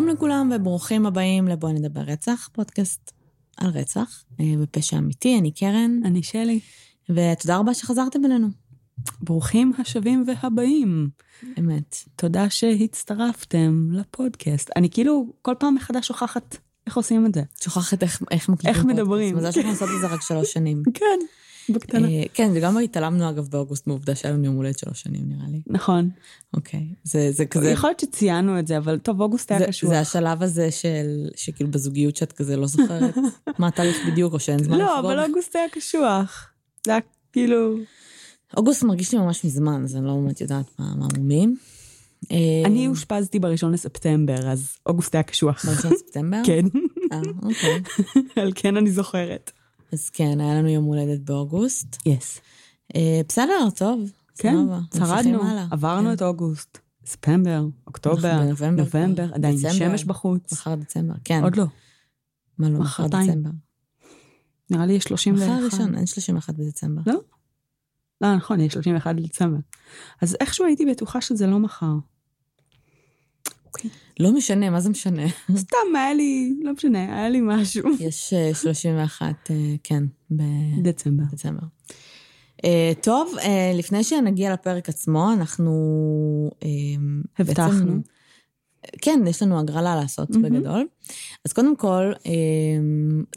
שלום לכולם וברוכים הבאים לבואי נדבר רצח, פודקאסט על רצח אה, ופשע אמיתי, אני קרן, אני שלי. ותודה רבה שחזרתם אלינו. ברוכים השבים והבאים. אמת. תודה שהצטרפתם לפודקאסט. אני כאילו כל פעם מחדש שוכחת איך עושים את זה. שוכחת איך, איך מקליטים איך מדברים. מזל שאנחנו עושות את זה רק שלוש שנים. כן, בקטנה. אה, כן, וגם התעלמנו אגב באוגוסט מעובדה שהיה לנו יום הולדת שלוש שנים נראה לי. נכון. אוקיי. זה, זה כזה... יכול להיות שציינו את זה, אבל טוב, אוגוסט היה זה, קשוח. זה השלב הזה של, שכאילו בזוגיות שאת כזה לא זוכרת מה התאריך בדיוק, או שאין זמן לא, לחגוג. אבל אוגוסט היה קשוח. זה היה כאילו... אוגוסט מרגיש לי ממש מזמן, אז אני לא באמת יודעת מה מה המומים. אה, אני אושפזתי בראשון לספטמבר, אז אוגוסט היה קשוח. בראשון בספטמבר? כן, אה, אוקיי. על כן אני זוכרת. אז כן, היה לנו יום הולדת באוגוסט. יס. אה, בסדר, טוב. כן, שרדנו, הלאה. עברנו כן. את אוגוסט. ספטמבר, אוקטובר, בנובמבר נובמבר. עדיין. שמש בחוץ. מחר דצמבר, כן. עוד לא, מה לא, מחר. דצמבר. נראה לי יש 31. מחר ראשון, אין 31 בדצמבר. לא? לא, נכון, יש 31 לדצמבר. אז איכשהו הייתי בטוחה שזה לא מחר. אוקיי. לא משנה, מה זה משנה? סתם, היה לי, לא משנה, היה לי משהו. יש אה, 31, אה, כן, בדצמבר. דצמבר. אה, טוב, אה, לפני שנגיע לפרק עצמו, אנחנו... אה, הבטחנו. בעצם- כן, יש לנו הגרלה לעשות מהמם. בגדול. אז קודם כל, אה,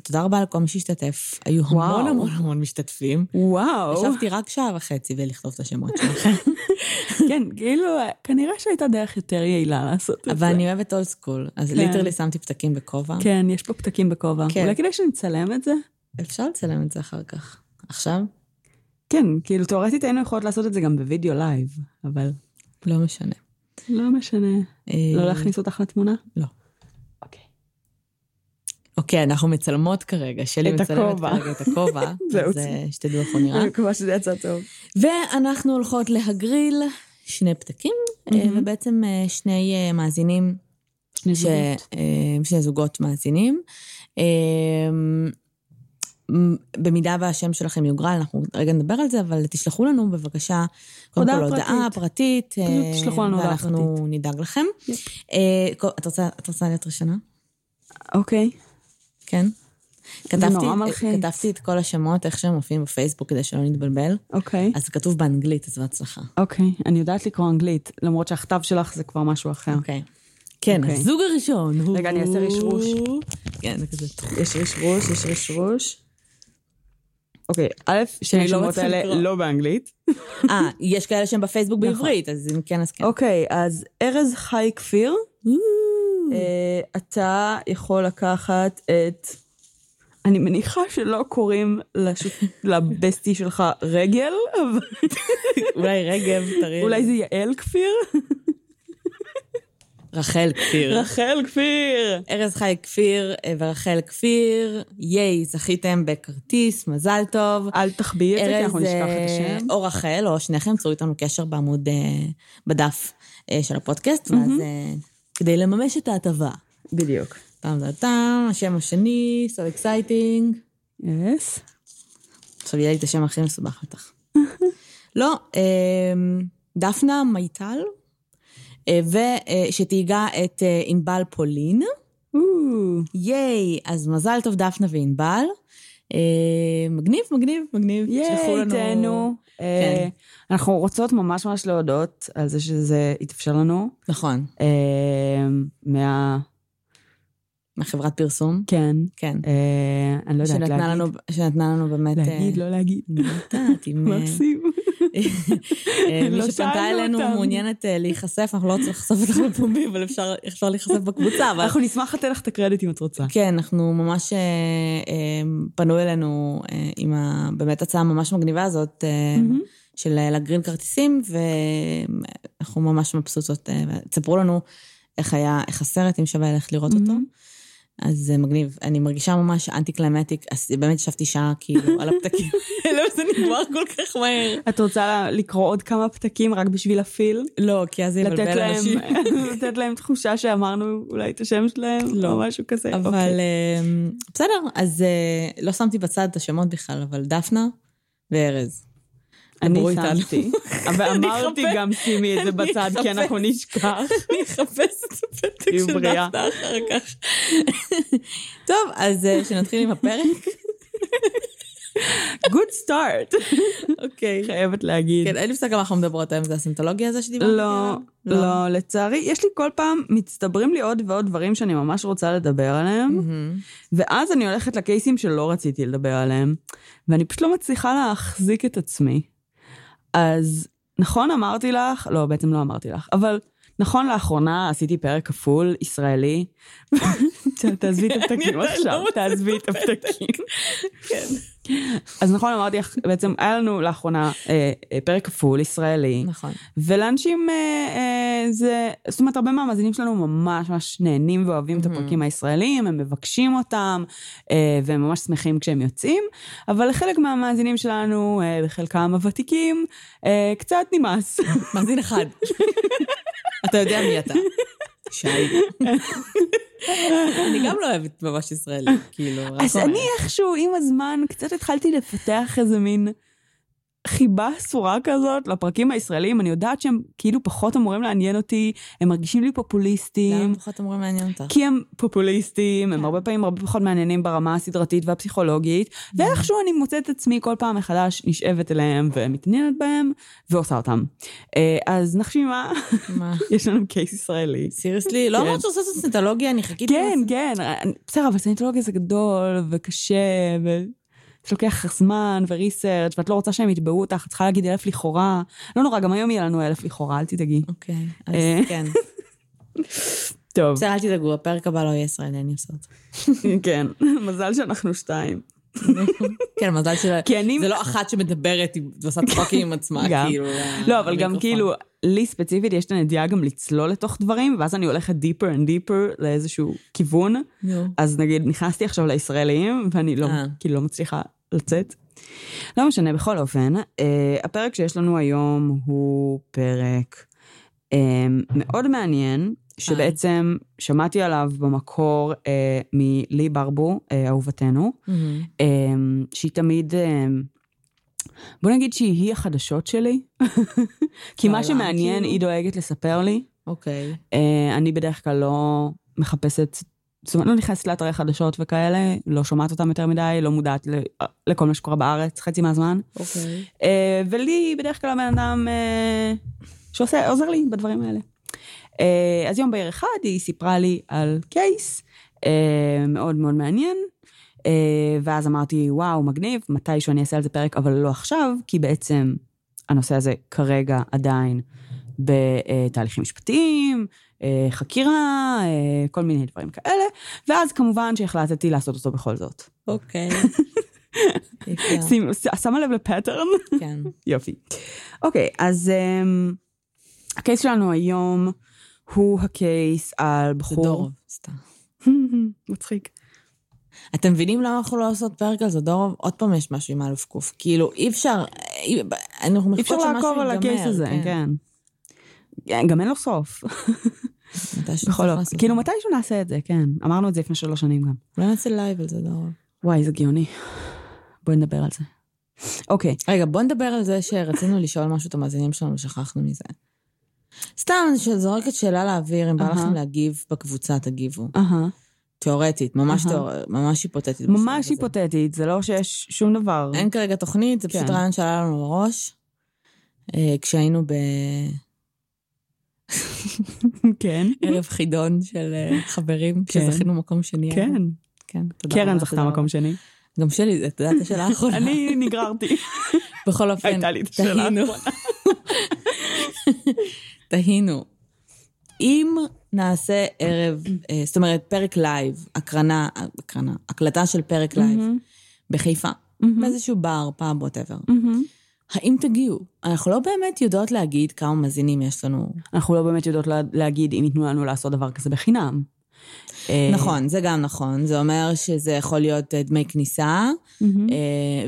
תודה רבה לכל מי שהשתתף. היו המון וואו. המון המון משתתפים. וואו. ישבתי רק שעה וחצי ולכתוב את השמות שלכם. כן, כאילו, כנראה שהייתה דרך יותר יעילה לעשות את זה. אבל אני אוהבת old school, אז כן. literally שמתי פתקים בכובע. כן, יש פה פתקים בכובע. כן. אולי כדאי שנצלם את זה? אפשר לצלם את זה אחר כך. עכשיו? כן, כאילו, תאורטית היינו יכולות לעשות את זה גם בווידאו לייב, אבל לא משנה. לא משנה. אה, לא להכניס אותך לתמונה? לא. אוקיי. אוקיי, אנחנו מצלמות כרגע. שלי מצלמת הכובע. כרגע את הכובע. אז אה, שתדעו איך הוא נראה. אני מקווה שזה יצא טוב. ואנחנו הולכות להגריל שני פתקים, אה. ובעצם שני מאזינים, שני ש- זוגות. שני זוגות מאזינים. אה, במידה והשם שלכם יוגרל, אנחנו רגע נדבר על זה, אבל תשלחו לנו בבקשה, קודם כל הודעה פרטית, אה, פשוט תשלחו לנו הודעה ואנחנו נדאג לכם. אה, את רוצה- להיות ראשונה? אוקיי. כן. כתבתי, מלחיץ. כתבתי את כל השמות, איך שהם מופיעים בפייסבוק, כדי שלא נתבלבל. אוקיי. אז זה כתוב באנגלית, אז בהצלחה. אוקיי. אני יודעת לקרוא אנגלית, למרות שהכתב שלך זה כבר משהו אחר. אוקיי. כן, אוקיי. הזוג הראשון הוא... רגע, אני אעשה רשרוש. כן, זה כזה. יש רשרוש, יש רשרוש. אוקיי, א', שני לא השמות מצליחה האלה. לא באנגלית. אה, יש כאלה שהם בפייסבוק נכון. בעברית, אז אם כן, אז כן. אוקיי, אז ארז חי כפיר, אה, אתה יכול לקחת את... אני מניחה שלא קוראים לבסטי שלך רגל, אבל אולי רגב, תראי. אולי זה יעל כפיר? רחל כפיר. רחל כפיר! ארז חי כפיר אה, ורחל כפיר, ייי, זכיתם בכרטיס, מזל טוב. אל תחביאי את זה, כי אנחנו נשכח את אה, השם. או רחל, או שניכם, צרו איתנו קשר בעמוד, אה, בדף של הפודקאסט, ואז כדי לממש את ההטבה. בדיוק. טם טם טם, השם השני, so exciting. יס. עכשיו יהיה לי את השם הכי מסובך בטח. לא, דפנה מיטל, ושתהיגה את אה, ענבל פולין. ייי, אז מזל טוב דפנה וענבל. אה, מגניב, מגניב, מגניב. ייי, תהנו. אה, כן. אנחנו רוצות ממש ממש להודות על זה שזה התאפשר לנו. נכון, אה, מה... מחברת פרסום. כן. כן. אה, אני לא יודעת להגיד. שנתנה לנו באמת... אה, להגיד, לא להגיד. אני יודעת, אם... אה, מקסים. אה, מי לא שפנתה אלינו. מעוניינת אה, להיחשף, אנחנו לא רוצים לחשוף אותך בפומבי, אבל אפשר להיחשף בקבוצה. אנחנו נשמח לתת לך את הקרדיט אם את רוצה. כן, אנחנו ממש אה, פנו אלינו עם באמת הצעה ממש מגניבה הזאת. של להגריל כרטיסים, ואנחנו ממש מבסוטות. תספרו לנו איך היה, איך הסרט, אם שווה ללכת לראות אותו. מהמם. אז זה מגניב. אני מרגישה ממש אנטי קלמטיק, אז באמת ישבתי שעה כאילו על הפתקים האלה, וזה נגמר כל כך מהר. את רוצה לקרוא עוד כמה פתקים רק בשביל הפיל? לא, כי אז זה יבלבל אנשים. לתת להם תחושה שאמרנו אולי את השם שלהם? לא. או משהו כזה? אבל אוקיי. אה, בסדר, אז אה, לא שמתי בצד את השמות בכלל, אבל דפנה וארז. אני. שמתי, ואמרתי אחפש- גם שימי את זה בצד, כי אנחנו. נשכח. אני אחפש את הפתק של. דפנה אחר כך. טוב, אז אה, שנתחיל עם הפרק. Good start. אוקיי. חייבת להגיד. כן, אין לי מושג על מה אנחנו מדברות היום, זה הסנטולוגיה הזה שדיברתי לא, עליו? לא, לצערי, יש לי כל פעם, מצטברים לי עוד ועוד דברים שאני ממש רוצה לדבר עליהם. ואז אני הולכת לקייסים שלא רציתי לדבר עליהם, ואני פשוט לא מצליחה להחזיק את עצמי. אז נכון אמרתי לך, לא, בעצם לא אמרתי לך, אבל נכון לאחרונה עשיתי פרק כפול ישראלי. תעזבי את הפתקים אני עכשיו, לא תעזבי את הפתקים. כן. אז נכון אמרתי לך, בעצם היה לנו לאחרונה אה, אה, פרק כפול ישראלי, נכון. ולאנשים אה, אה, זה, זאת אומרת, הרבה מהמאזינים שלנו ממש ממש נהנים ואוהבים את הפרקים הישראלים, הם מבקשים אותם, אה, והם ממש שמחים כשהם יוצאים, אבל לחלק מהמאזינים שלנו, אה, וחלקם הוותיקים, אה, קצת נמאס. מאזין אחד. אתה יודע מי אתה. שי. אני גם לא אוהבת ממש ישראלי, כאילו, רק אז. אני איכשהו, עם הזמן, קצת התחלתי לפתח איזה מין חיבה אסורה כזאת לפרקים הישראלים. אני יודעת שהם כאילו פחות אמורים לעניין אותי, הם מרגישים לי פופוליסטים. למה פחות אמורים לעניין אותך? כי הם פופוליסטים, כן. הם הרבה פעמים הרבה פחות מעניינים ברמה הסדרתית והפסיכולוגית, ואיכשהו אני מוצאת את עצמי כל פעם מחדש נשאבת אליהם ומתעניינת בהם ועושה אותם. אה, אז נחשי מה, מה? יש לנו קייס ישראלי. סיריוסלי? לא כן. אמרת שעושה את הסנטולוגיה, אני חיכיתי. כן, לזה. כן, בסדר, אבל סניטולוגיה זה גדול וקשה, וזה לוקח זמן וריסרצ' ואת לא רוצה שהם יתבעו אותך, את צריכה להגיד אלף לכאורה. לא נורא, גם היום יהיה לנו אלף לכאורה, אל תדאגי. אוקיי, אז אה. כן. טוב, בסדר, אל תדאגו, הפרק הבא לא יהיה ישראלי, אני עושה אותו. כן, מזל שאנחנו שתיים. כן, מזל של... כי אני... זה לא אחת שמדברת, היא עושה צחוקים עם עצמה. כאילו. לא, אבל גם. כאילו, לי ספציפית יש את הנטייה גם לצלול לתוך דברים, ואז אני הולכת deeper and deeper לאיזשהו כיוון. אז נגיד, נכנסתי עכשיו לישראלים, ואני לא, אה. כאילו לא מצליחה לצאת. לא משנה, בכל אופן, אה, הפרק שיש לנו היום הוא פרק אה, מאוד מעניין, שבעצם שמעתי עליו במקור אה, מלי ברבו, אה, אהובתנו, מהמם. אה, שהיא תמיד... אה, בוא נגיד שהיא החדשות שלי, כי מה שמעניין כאילו? היא דואגת לספר לי. אוקיי. אה, אני בדרך כלל לא מחפשת, זאת אומרת, לא נכנסת לאתרי חדשות וכאלה, לא שומעת אותם יותר מדי, לא מודעת ל- לכל מה שקורה בארץ חצי מהזמן. אוקיי. אה, ולי בדרך כלל הבן אדם אה, שעושה, עוזר לי בדברים האלה. אה, אז יום בהיר אחד היא סיפרה לי על קייס אה, מאוד מאוד מעניין, אה, ואז אמרתי, וואו, מגניב, מתישהו אני אעשה על זה פרק, אבל לא עכשיו, כי בעצם הנושא הזה כרגע עדיין בתהליכים משפטיים, חקירה, כל מיני דברים כאלה, ואז כמובן שהחלטתי לעשות אותו בכל זאת. אוקיי. שמה לב לפטרן? כן. יופי. אוקיי, אז um, הקייס שלנו היום הוא הקייס על זה בחור... דורוב, סתם. מצחיק. אתם מבינים למה אנחנו לא עושות פרק על זדורוב? עוד פעם יש משהו עם א' ק'. כאילו, אי אפשר, אי- אנחנו אי אפשר לעקוב על הקייס הזה, כן. כן, גם אין לו סוף. בכל. לעשות כאילו מתישהו נעשה את זה, כן. אמרנו את זה לפני שלוש שנים גם. זה. אולי נעשה לייב על זדורוב. וואי, זה גאוני. בואי נדבר על זה. אוקיי, רגע, בוא נדבר על זה שרצינו לשאול משהו את המאזינים שלנו ושכחנו מזה. סתם, אני זורקת שאלה לאוויר, אם בא. לכם להגיב בקבוצה, תגיבו. תיאורטית, ממש אהה. תיאור- ממש היפותטית. ממש. היפותטית, זה לא שיש שום דבר. אין כרגע תוכנית, זה פשוט כן. רעיון שעלה לנו בראש. אה, כשהיינו כן. בערב חידון של אה, חברים, כן. שזכינו מקום שני. כן. כן, תודה קרן זכתה מקום. שני. גם שלי, את יודעת, השאלה האחרונה. אני נגררתי. בכל אופן, הייתה לי את השאלה. האחרונה. תהינו. אם נעשה ערב, אה, זאת אומרת, פרק live, הקרנה, הקרנה, הקלטה של פרק live. בחיפה. באיזשהו בר, פאב, whatever. האם תגיעו? אנחנו לא באמת יודעות להגיד כמה מאזינים יש לנו. אנחנו לא באמת יודעות לה- להגיד אם ייתנו לנו לעשות דבר כזה בחינם. אה, נכון, זה גם נכון. זה אומר שזה יכול להיות אה, דמי כניסה,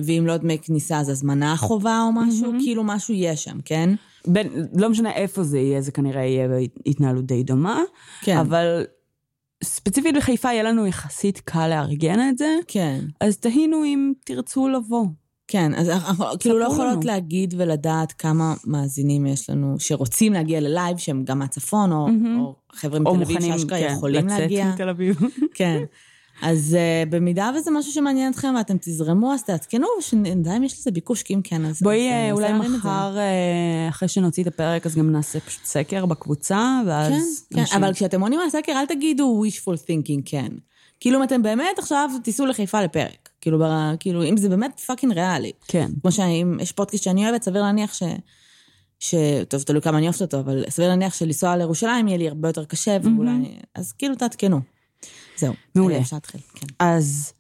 ואם לא דמי כניסה, אז הזמנה חובה או משהו. כאילו משהו יש שם, כן? בין, לא משנה איפה זה יהיה, זה כנראה יהיה בהתנהלות די דומה, כן. אבל ספציפית בחיפה יהיה לנו יחסית קל לארגן את זה, כן. אז תהינו אם תרצו לבוא. כן, אז אנחנו כאילו לא יכולות לנו. להגיד ולדעת כמה מאזינים יש לנו שרוצים להגיע ללייב, שהם גם מהצפון, או, מהמם. או חבר'ה או מתל אביב מוכנים, שאשכרה כן, יכולים לצאת להגיע. מתל אביב. כן. אז uh, במידה וזה משהו שמעניין אתכם ואתם תזרמו, אז תעדכנו, ושנדע אם יש לזה ביקוש, כי אם כן, אז... בואי אז, אה, אולי. מחר, אה, אחרי שנוציא את הפרק, אז גם נעשה פשוט סקר בקבוצה, ואז... כן, כן, אנשים- אבל כשאתם עונים על הסקר, אל תגידו wishful thinking כן. כאילו, אם אתם באמת עכשיו תיסעו לחיפה לפרק. כאילו, בר... כאילו אם זה באמת fucking ריאלי. כן. כמו שאם יש פודקאסט שאני אוהבת, סביר להניח ש... ש... טוב, תלוי כמה אני אוהבת אותו, אבל סביר להניח שלנסוע לירושלים יהיה לי הרבה יותר קשה, ואולי... אז כאילו, תעדכנו. זהו. מעולה. אפשר להתחיל, כן. אז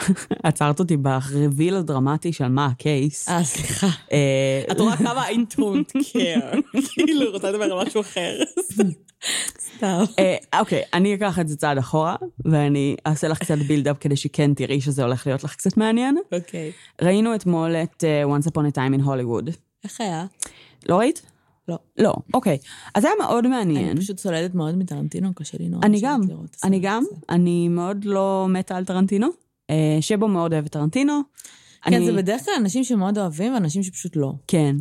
עצרת אותי ברביל הדרמטי של מה הקייס. אה, סליחה. אה, את רואה כמה I don't care. כאילו, רוצה לדבר על משהו אחר. סתם. אה, אוקיי, אני אקח את זה צעד אחורה, ואני אעשה לך קצת בילדאפ כדי שכן תראי שזה הולך להיות לך קצת מעניין. אוקיי. ראינו אתמול את אה, Once Upon a Time in Hollywood. איך היה? לא ראית? לא. לא, אוקיי. אז זה היה מאוד מעניין. אני פשוט סולדת מאוד מטרנטינו, קשה לי נורא. אני גם, אני גם. אני מאוד לא מתה על טרנטינו. אה, שבו מאוד אוהב את טרנטינו. כן, אני- זה בדרך כלל אנשים שמאוד אוהבים ואנשים שפשוט לא. כן.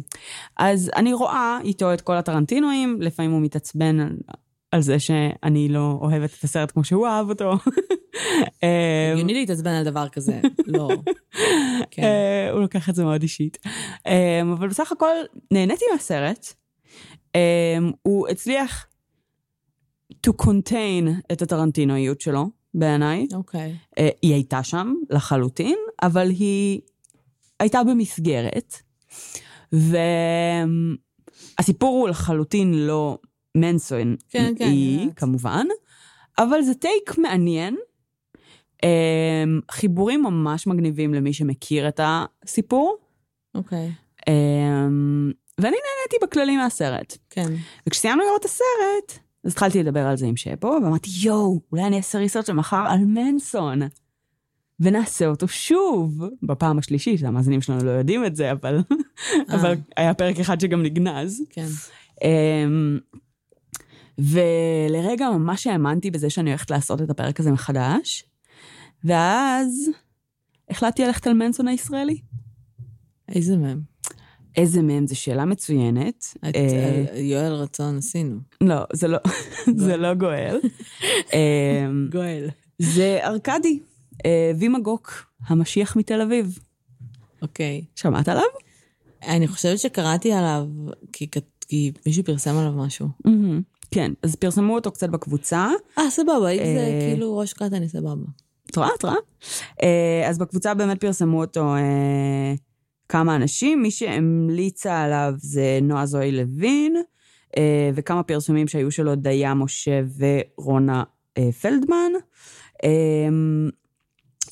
אז אני רואה איתו את כל הטרנטינואים, לפעמים הוא מתעצבן על, על זה שאני לא אוהבת את הסרט כמו שהוא אהב אותו. אה, הגיוני להתעצבן על דבר כזה. לא. כן. אה, הוא לוקח את זה מאוד אישית. אה, אבל בסך הכל נהניתי מהסרט. אה, הוא הצליח to contain את הטרנטינואיות שלו, בעיניי. אוקיי. אה, היא הייתה שם לחלוטין, אבל היא הייתה במסגרת. והסיפור הוא לחלוטין לא מנסון כן, כן, היא, יודעת. כמובן, אבל זה טייק מעניין. אה, חיבורים ממש מגניבים למי שמכיר את הסיפור. אוקיי. אה, ואני נהניתי בכללי מהסרט. כן. וכשסיימנו לראות את הסרט, אז התחלתי לדבר על זה עם שבו, ואמרתי, יואו, אולי אני אעשה ריסרצ' מחר על מנסון. ונעשה אותו שוב, בפעם השלישית, המאזינים שלנו לא יודעים את זה, אבל, אבל היה פרק אחד שגם נגנז. כן. אמ, ולרגע ממש האמנתי בזה שאני הולכת לעשות את הפרק הזה מחדש, ואז החלטתי ללכת על מנסון הישראלי. איזה מהם? איזה מהם? זו שאלה מצוינת. את אה, אה, יואל רצון עשינו. לא, זה לא, זה לא גואל. אמ, גואל. זה ארכדי, אה, וימגוק, המשיח מתל אביב. אוקיי. שמעת עליו? אני חושבת שקראתי עליו, כי כי מישהו פרסם עליו משהו. כן, אז פרסמו אותו קצת בקבוצה. אה, סבבה, אם זה כאילו ראש קאט, אני סבבה. את רואה? את רואה? אה, אז בקבוצה באמת פרסמו אותו כמה אנשים. מי שהמליצה עליו זה נועה זוהי לוין, אה, וכמה פרסומים שהיו שלו, דיה משה ורונה אה, פלדמן. אה,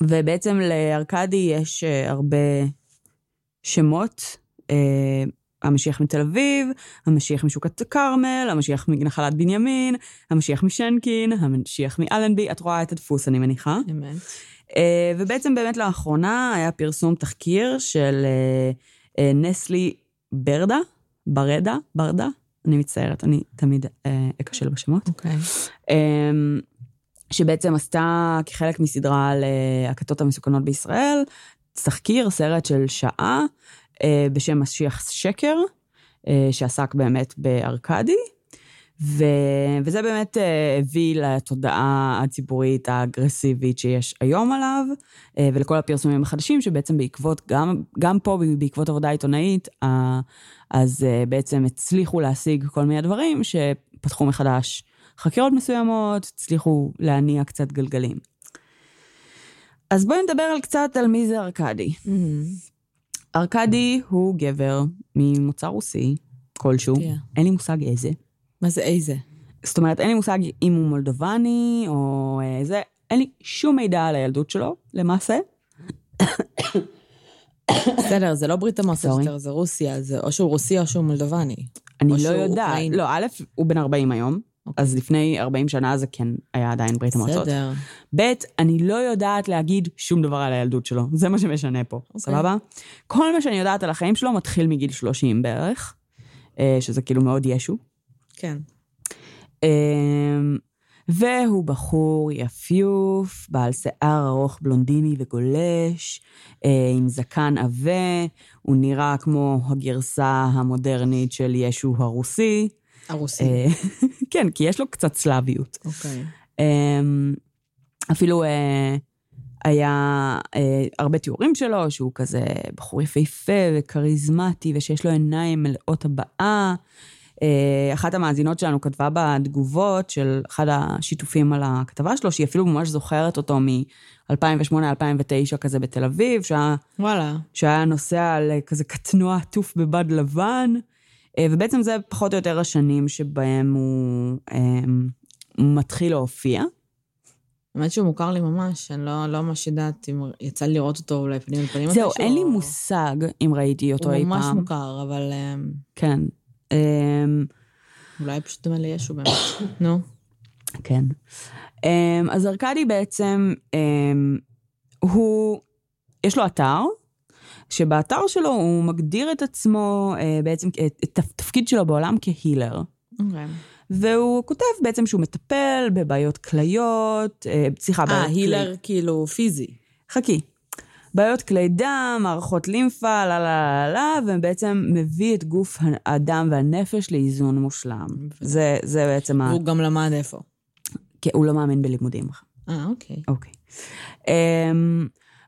ובעצם לארכדי יש הרבה שמות. המשיח מתל אביב, המשיח משוקת הכרמל, המשיח מנחלת בנימין, המשיח משנקין, המשיח מאלנבי, את רואה את הדפוס, אני מניחה. אמת. אה, ובעצם באמת לאחרונה היה פרסום תחקיר של אה, אה, נסלי ברדה, ברדה, ברדה, אני מצטערת, אני תמיד אכשל בשמות, אוקיי. אה, שבעצם עשתה כחלק מסדרה על הכתות המסוכנות בישראל, תחקיר, סרט של שעה, בשם משיח שקר, אה, שעסק באמת בארכדי. ו... וזה באמת אה, הביא לתודעה הציבורית האגרסיבית שיש היום עליו, אה, ולכל הפרסומים החדשים, שבעצם בעקבות, גם, גם פה בעקבות עבודה עיתונאית, אה, אז אה, בעצם הצליחו להשיג כל מיני דברים שפתחו מחדש חקירות מסוימות, הצליחו להניע קצת גלגלים. אז בואי נדבר על קצת על מי זה ארכדי. ארכדי הוא גבר ממוצא רוסי כלשהו. אין לי מושג איזה. מה זה איזה? זאת אומרת, אין לי מושג אם הוא מולדובני או אה, זה, אין לי שום מידע על הילדות שלו, למעשה. בסדר, זה לא ברית המועצות. יותר, זה רוסיה, זה או שהוא רוסי או שהוא מולדובני. אני לא יודעת. לא, א', הוא בן 40 היום. אז לפני 40 שנה זה כן היה עדיין ברית המועצות. בסדר. ב', אני לא יודעת להגיד שום דבר על הילדות שלו, זה מה שמשנה פה, אוקיי. סבבה? כל מה שאני יודעת על החיים שלו מתחיל מגיל 30 בערך, אה, שזה כאילו מאוד ישו. כן. אמ, והוא בחור יפיוף, בעל שיער ארוך בלונדיני וגולש, אה, עם זקן עבה, הוא נראה כמו הגרסה המודרנית של ישו הרוסי. הרוסי. אה, כן, כי יש לו קצת סלאביות. אוקיי. אמ, אפילו אה, היה אה, הרבה תיאורים שלו, שהוא כזה בחור יפהפה וכריזמטי, ושיש לו עיניים מלאות הבעה. אה, אחת המאזינות שלנו כתבה בתגובות של אחד השיתופים על הכתבה שלו, שהיא אפילו ממש זוכרת אותו מ-2008-2009 כזה בתל אביב, שהיה, וואלה. שהיה נוסע על כזה קטנוע עטוף בבד לבן, ובעצם זה פחות או יותר השנים שבהם הוא אה, מתחיל להופיע. האמת שהוא מוכר לי ממש, אני לא לא ממש יודעת אם יצא לי לראות אותו אולי פנים אל פנים. זהו, אין לי או- מושג אם ראיתי אותו אי הוא ממש פעם. מוכר, אבל אמ, כן. אמ, אולי פשוט דומה לישו באמת. נו. כן. אז ארכדי בעצם, אמ, הוא, יש לו אתר, שבאתר שלו הוא מגדיר את עצמו, אה, בעצם, את את התפקיד שלו בעולם כהילר. אוקיי. והוא כותב בעצם שהוא מטפל בבעיות כליות, אה, סליחה, אה, בעיות כלי- הילר כאילו פיזי. חכי. בעיות כלי דם, מערכות לימפה, לה לה לה לה, ובעצם מביא את גוף האדם והנפש לאיזון מושלם. זה, זה בעצם ה... הוא גם למד איפה. כי הוא לא מאמין בלימודים. אה, אוקיי. אוקיי. אמ,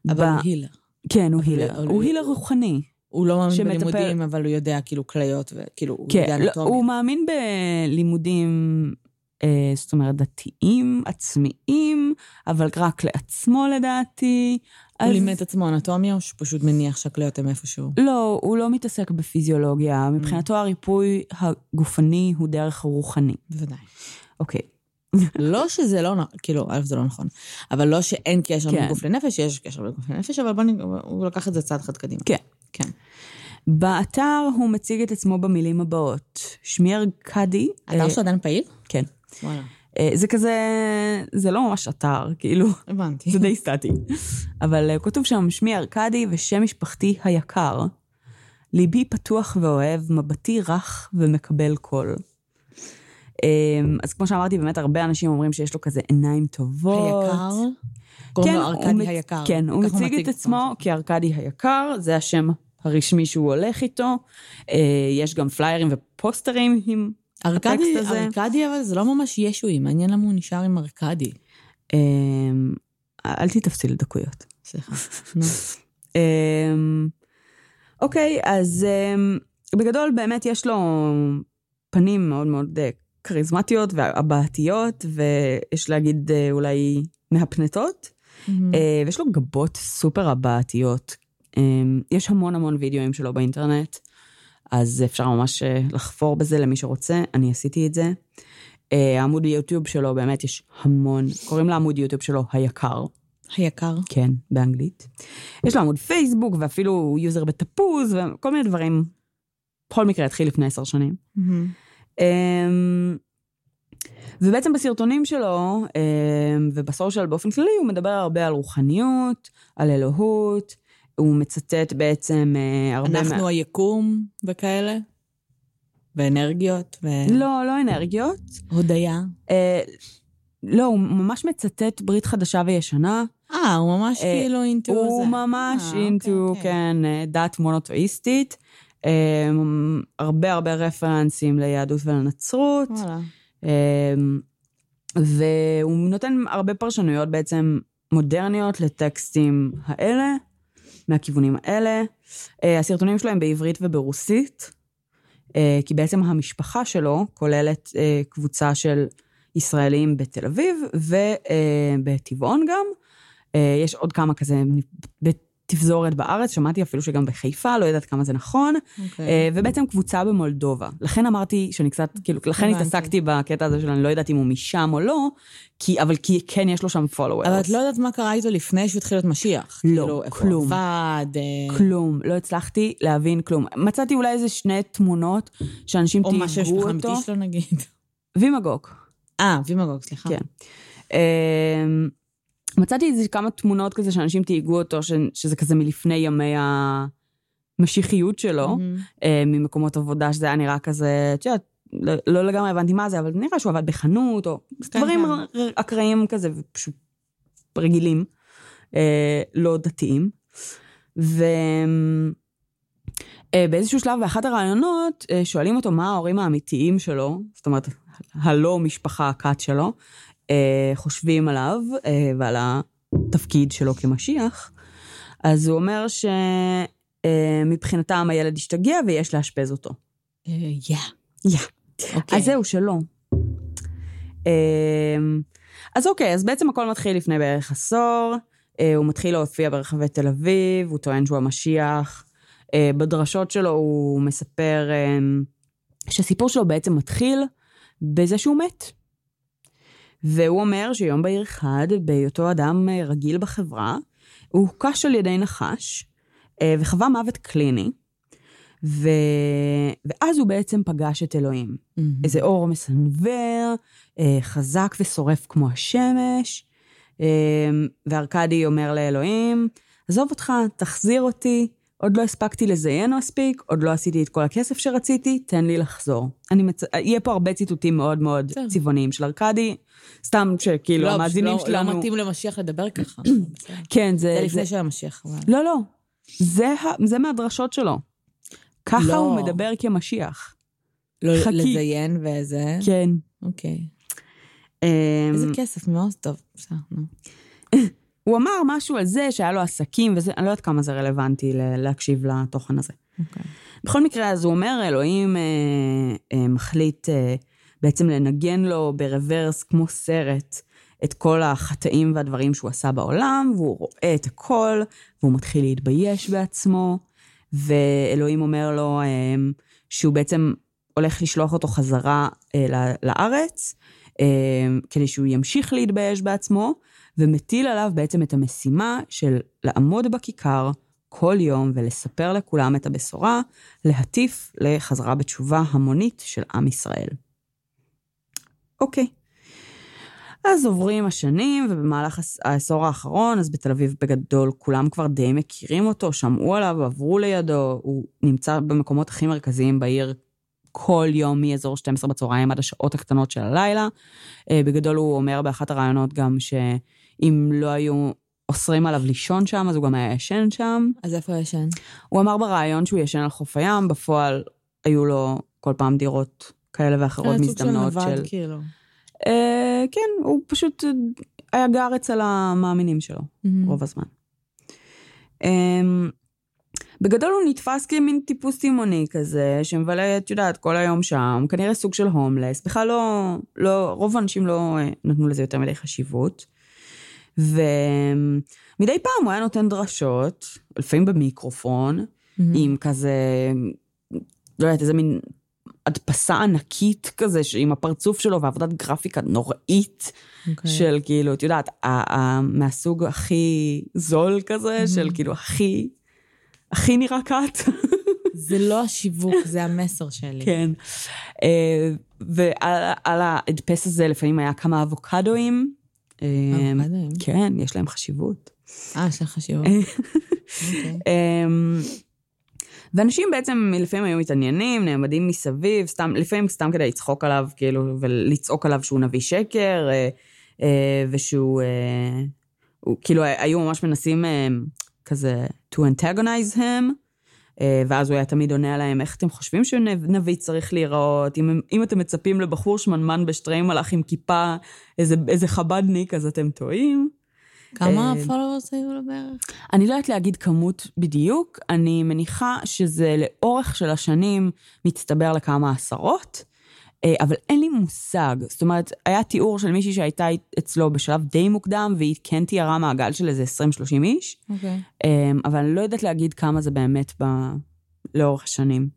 אבל הוא הילר. כן, הוא הילר. הוא הילר רוחני. הוא לא מאמין שמטפל- בלימודים, אבל הוא יודע כאילו כליות וכאילו, הוא יודע כן, לא, אנטומיה. הוא מאמין בלימודים, אה, זאת אומרת, דתיים, עצמיים, אבל רק לעצמו לדעתי. הוא אז- לימד את עצמו אנטומיה, או שהוא פשוט מניח שהכליות הם איפשהו? לא, הוא לא מתעסק בפיזיולוגיה. מבחינתו הריפוי הגופני הוא דרך רוחני. בוודאי. אוקיי. לא שזה לא נכון, כאילו, א' זה לא נכון, אבל לא שאין קשר כן. בין גוף לנפש, יש קשר בין גוף לנפש, אבל בוא נ... הוא לקח את זה צעד אחד קדימה. כן. כן. באתר הוא מציג את עצמו במילים הבאות: שמי ארכדי. האתר אה, שלו עדיין פעיל? כן. וואלה. אה, זה כזה, זה לא ממש אתר, כאילו, הבנתי. זה די סטטי. אבל אה, כתוב שם, שמי ארכדי ושם משפחתי היקר. ליבי פתוח ואוהב, מבטי רך ומקבל קול. אה, אז כמו שאמרתי, באמת הרבה אנשים אומרים שיש לו כזה עיניים טובות. היקר? קוראים לו הוא ארכדי היקר. כן, הוא מציג את עצמו כארכדי היקר, זה השם הרשמי שהוא הולך איתו. אה, יש גם פליירים ופוסטרים עם ארכדי, הטקסט הזה. ארכדי, אבל זה לא ממש ישוי, מעניין למה הוא נשאר עם ארכדי. אה, אל תתפסי לדקויות. סליחה. נו. אמ, אוקיי, אז אמ, בגדול באמת יש לו פנים מאוד מאוד אה, כריזמטיות והבעתיות, ויש להגיד אה, אולי מהפנטות, אה, ויש לו גבות סופר הבעתיות. אמ, יש המון המון וידאוים שלו באינטרנט, אז אפשר ממש אה, לחפור בזה למי שרוצה, אני עשיתי את זה. אה, העמוד יוטיוב שלו, באמת יש המון, קוראים לעמוד יוטיוב שלו היקר. היקר. כן, באנגלית. יש לו עמוד פייסבוק ואפילו יוזר בתפוז וכל מיני דברים. בכל מקרה התחיל לפני עשר שנים. אמ, ובעצם בסרטונים שלו אמ, וב social באופן כללי הוא מדבר הרבה על רוחניות, על אלוהות, הוא מצטט בעצם אה, הרבה אנחנו היקום וכאלה? ואנרגיות? ו... לא, לא אנרגיות. הודיה? אה, לא, הוא ממש מצטט ברית חדשה וישנה. אה, הוא ממש אה, כאילו אינטו זה. הוא ממש אה, אינטו, אוקיי, אוקיי. כן, אה, דת מונותואיסטית. אה, הרבה הרבה רפרנסים ליהדות ולנצרות. אה, והוא נותן הרבה פרשנויות בעצם מודרניות לטקסטים האלה, מהכיוונים האלה. אה, הסרטונים שלו הם בעברית וברוסית, אה, כי בעצם המשפחה שלו כוללת אה, קבוצה של ישראלים בתל אביב ובטבעון גם. יש עוד כמה כזה בתפזורת בארץ, שמעתי אפילו שגם בחיפה, לא יודעת כמה זה נכון. אוקיי. אה, ובעצם קבוצה במולדובה. לכן אמרתי שאני קצת, כאילו, לכן הבנתי. התעסקתי בקטע הזה של אני לא יודעת אם הוא משם או לא, כי, אבל כי כן יש לו שם followers. אבל את לא יודעת מה קרה איתו לפני שהוא התחיל להיות משיח. לא, כאילו, איפה כלום. הוא עבד, אה, כלום, לא הצלחתי להבין כלום. מצאתי אולי איזה שני תמונות שאנשים או תייגו מה שיש אותו. אמיתי שלו נגיד. וימגוק, אה, וימגוג, סליחה. כן. מצאתי איזה כמה תמונות כזה שאנשים תייגו אותו, ש, שזה כזה מלפני ימי המשיחיות שלו, מהמם. אה, ממקומות עבודה, שזה היה נראה כזה, את יודעת, לא, לא לגמרי הבנתי מה זה, אבל נראה שהוא עבד בחנות, או כן, דברים כן. אקראיים כזה, ופשוט רגילים, אה, לא דתיים. ובאיזשהו שלב, באחת הראיונות, אה, שואלים אותו מה ההורים האמיתיים שלו, זאת אומרת, הלא משפחה הכת שלו, אה, חושבים עליו אה, ועל התפקיד שלו כמשיח. אז הוא אומר שמבחינתם הילד השתגע ויש לאשפז אותו. אה, יא. יא. אוקיי. אז זהו, שלא. אמ, אז אוקיי, אז בעצם הכל מתחיל לפני בערך עשור. אה, הוא מתחיל להופיע ברחבי תל אביב, הוא טוען שהוא המשיח. אה, בדרשות שלו הוא מספר אמ, שהסיפור שלו בעצם מתחיל בזה שהוא מת. והוא אומר שיום בהיר אחד, בהיותו אדם אה, רגיל בחברה, הוא הוקש על ידי נחש אה, וחווה מוות קליני. ו... ואז הוא בעצם פגש את אלוהים. מהמם. איזה אור מסנוור, אה, חזק ושורף כמו השמש. וארכדי אומר לאלוהים, עזוב אותך, תחזיר אותי, עוד לא הספקתי לזיין מספיק, עוד לא עשיתי את כל הכסף שרציתי, תן לי לחזור. אני מצ... יהיה פה הרבה ציטוטים מאוד מאוד. צבעוניים של ארכדי, סתם שכאילו לא, המאזינים לא- שלנו... לא מתאים למשיח לדבר ככה. כן, זה... זה לפני שהיה משיח. אבל. לא, לא. זה. זה מהדרשות שלו. ככה לא. הוא מדבר כמשיח. לא חכי. לזיין וזה. כן. אוקיי. אמ, איזה כסף, מאוד טוב. בסדר, נו. הוא אמר משהו על זה שהיה לו עסקים וזה, אני לא יודעת כמה זה רלוונטי להקשיב לתוכן הזה. אוקיי. בכל מקרה, אז הוא אומר, אלוהים אה, אה, מחליט אה, בעצם לנגן לו ברוורס כמו סרט את כל החטאים והדברים שהוא עשה בעולם, והוא רואה את הכל, והוא מתחיל להתבייש בעצמו, ואלוהים אומר לו אה, שהוא בעצם הולך לשלוח אותו חזרה אה, לארץ, כדי שהוא ימשיך להתבייש בעצמו, ומטיל עליו בעצם את המשימה של לעמוד בכיכר כל יום ולספר לכולם את הבשורה, להטיף לחזרה בתשובה המונית של עם ישראל. אוקיי. אז עוברים השנים, ובמהלך העשור האחרון, אז בתל אביב בגדול כולם כבר די מכירים אותו, שמעו עליו, עברו לידו, הוא נמצא במקומות הכי מרכזיים בעיר כל יום מאזור 12 בצהריים עד השעות הקטנות של הלילה. אה, בגדול הוא אומר באחת הראיונות גם שאם לא היו אוסרים עליו לישון שם, אז הוא גם היה ישן שם. אז איפה הוא ישן? הוא אמר בריאיון שהוא ישן על חוף הים, בפועל היו לו כל פעם דירות כאלה ואחרות אה, של מזדמנות נווד, של... כאילו. אה, כן, הוא פשוט היה גר אצל המאמינים שלו מהמם. רוב הזמן. אה, בגדול הוא נתפס כמין טיפוס תימוני כזה, שמבלה, את יודעת, כל היום שם, כנראה סוג של הומלס. בכלל לא, לא, רוב האנשים לא אה, נתנו לזה יותר מדי חשיבות. ומדי פעם הוא היה נותן דרשות, לפעמים במיקרופון, מהמם. עם כזה, לא יודעת, איזה מין הדפסה ענקית כזה, עם הפרצוף שלו ועבודת גרפיקה נוראית, אוקיי. של כאילו, את יודעת, ה- ה- מהסוג הכי זול כזה, של כאילו הכי, הכי נראה קאט. זה לא השיווק, זה המסר שלי. כן. אה, ועל על ההדפס הזה לפעמים היה כמה אבוקדואים. אה, אבוקדואים? כן, יש להם חשיבות. אה, יש לך חשיבות. אוקיי. אמ, ואנשים בעצם לפעמים היו מתעניינים, נעמדים מסביב, סתם, לפעמים סתם כדי לצחוק עליו, כאילו, ולצעוק עליו שהוא נביא שקר, אה, אה, ושהוא, אה, הוא, כאילו, היו ממש מנסים אה, כזה to antagonize him, אה, ואז הוא היה תמיד עונה עליהם, איך אתם חושבים שנביא צריך להיראות? אם, אם אתם מצפים לבחור שמנמן בשטרי מלאך עם כיפה, איזה, איזה חבדניק, אז אתם טועים. כמה אה, פולוורס היו לו בערך? אני לא יודעת להגיד כמות בדיוק, אני מניחה שזה לאורך של השנים מצטבר לכמה עשרות, אבל אין לי מושג. זאת אומרת, היה תיאור של מישהי שהייתה אצלו בשלב די מוקדם, והיא כן תיארה מעגל של איזה 20-30 איש, אוקיי. אה, אבל אני לא יודעת להגיד כמה זה באמת ב... לאורך השנים.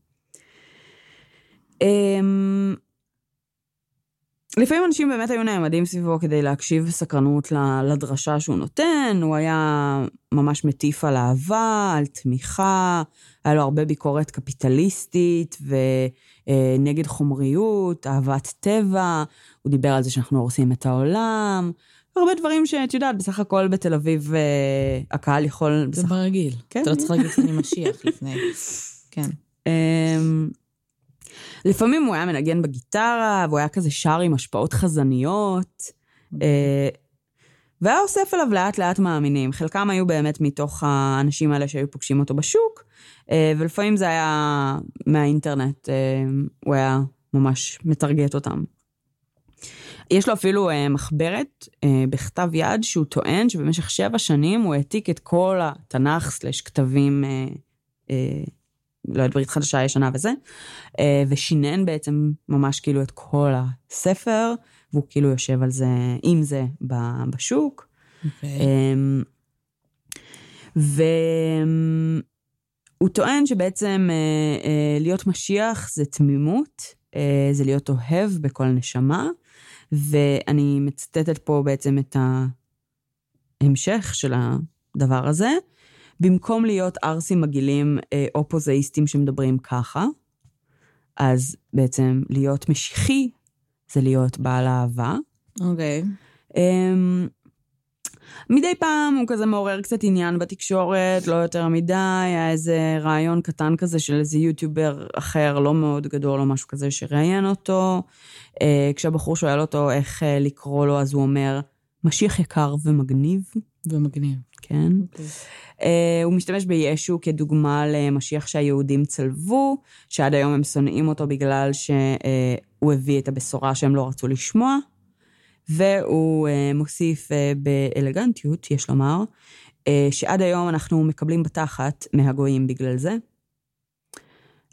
אה, לפעמים אנשים באמת היו נעמדים סביבו כדי להקשיב בסקרנות לדרשה שהוא נותן, הוא היה ממש מטיף על אהבה, על תמיכה, היה לו הרבה ביקורת קפיטליסטית ונגד חומריות, אהבת טבע, הוא דיבר על זה שאנחנו הורסים את העולם, הרבה דברים שאת יודעת, בסך הכל בתל אביב אה, הקהל יכול... זה בסך... ברגיל. כן. אתה לא צריך להגיד שאני משיח לפני. כן. לפעמים הוא היה מנגן בגיטרה, והוא היה כזה שר עם השפעות חזניות, אה, והיה אוסף אליו לאט לאט מאמינים. חלקם היו באמת מתוך האנשים האלה שהיו פוגשים אותו בשוק, אה, ולפעמים זה היה מהאינטרנט, אה, הוא היה ממש מטרגט אותם. יש לו אפילו אה, מחברת אה, בכתב יד שהוא טוען שבמשך שבע שנים הוא העתיק את כל התנ"ך סלש כתבים, אה, אה, לא יודעת, ברית חדשה ישנה וזה, אה, ושינן בעצם ממש כאילו את כל הספר, והוא כאילו יושב על זה, עם זה בשוק. אוקיי. אמ, והוא טוען שבעצם אה, אה, להיות משיח זה תמימות, זה להיות אוהב בכל נשמה, ואני מצטטת פה בעצם את ההמשך של הדבר הזה. במקום להיות ערסים מגעילים אה, או פוזאיסטים שמדברים ככה, אז בעצם להיות משיחי זה להיות בעל אהבה. אוקיי. אמ, מדי פעם הוא כזה מעורר קצת עניין בתקשורת, לא יותר מדי, היה איזה רעיון קטן כזה של איזה יוטיובר אחר, לא מאוד גדול או משהו כזה, שראיין אותו. אה, כשהבחור שואל אותו איך אה, לקרוא לו, אז הוא אומר, משיח יקר ומגניב, ומגניב. כן. אוקיי. אה, הוא משתמש בישו כדוגמה למשיח שהיהודים צלבו, שעד היום הם שונאים אותו בגלל שהוא הביא את הבשורה שהם לא רצו לשמוע. והוא אה, מוסיף אה, באלגנטיות, יש לומר, אה, שעד היום אנחנו מקבלים בתחת מהגויים בגלל זה.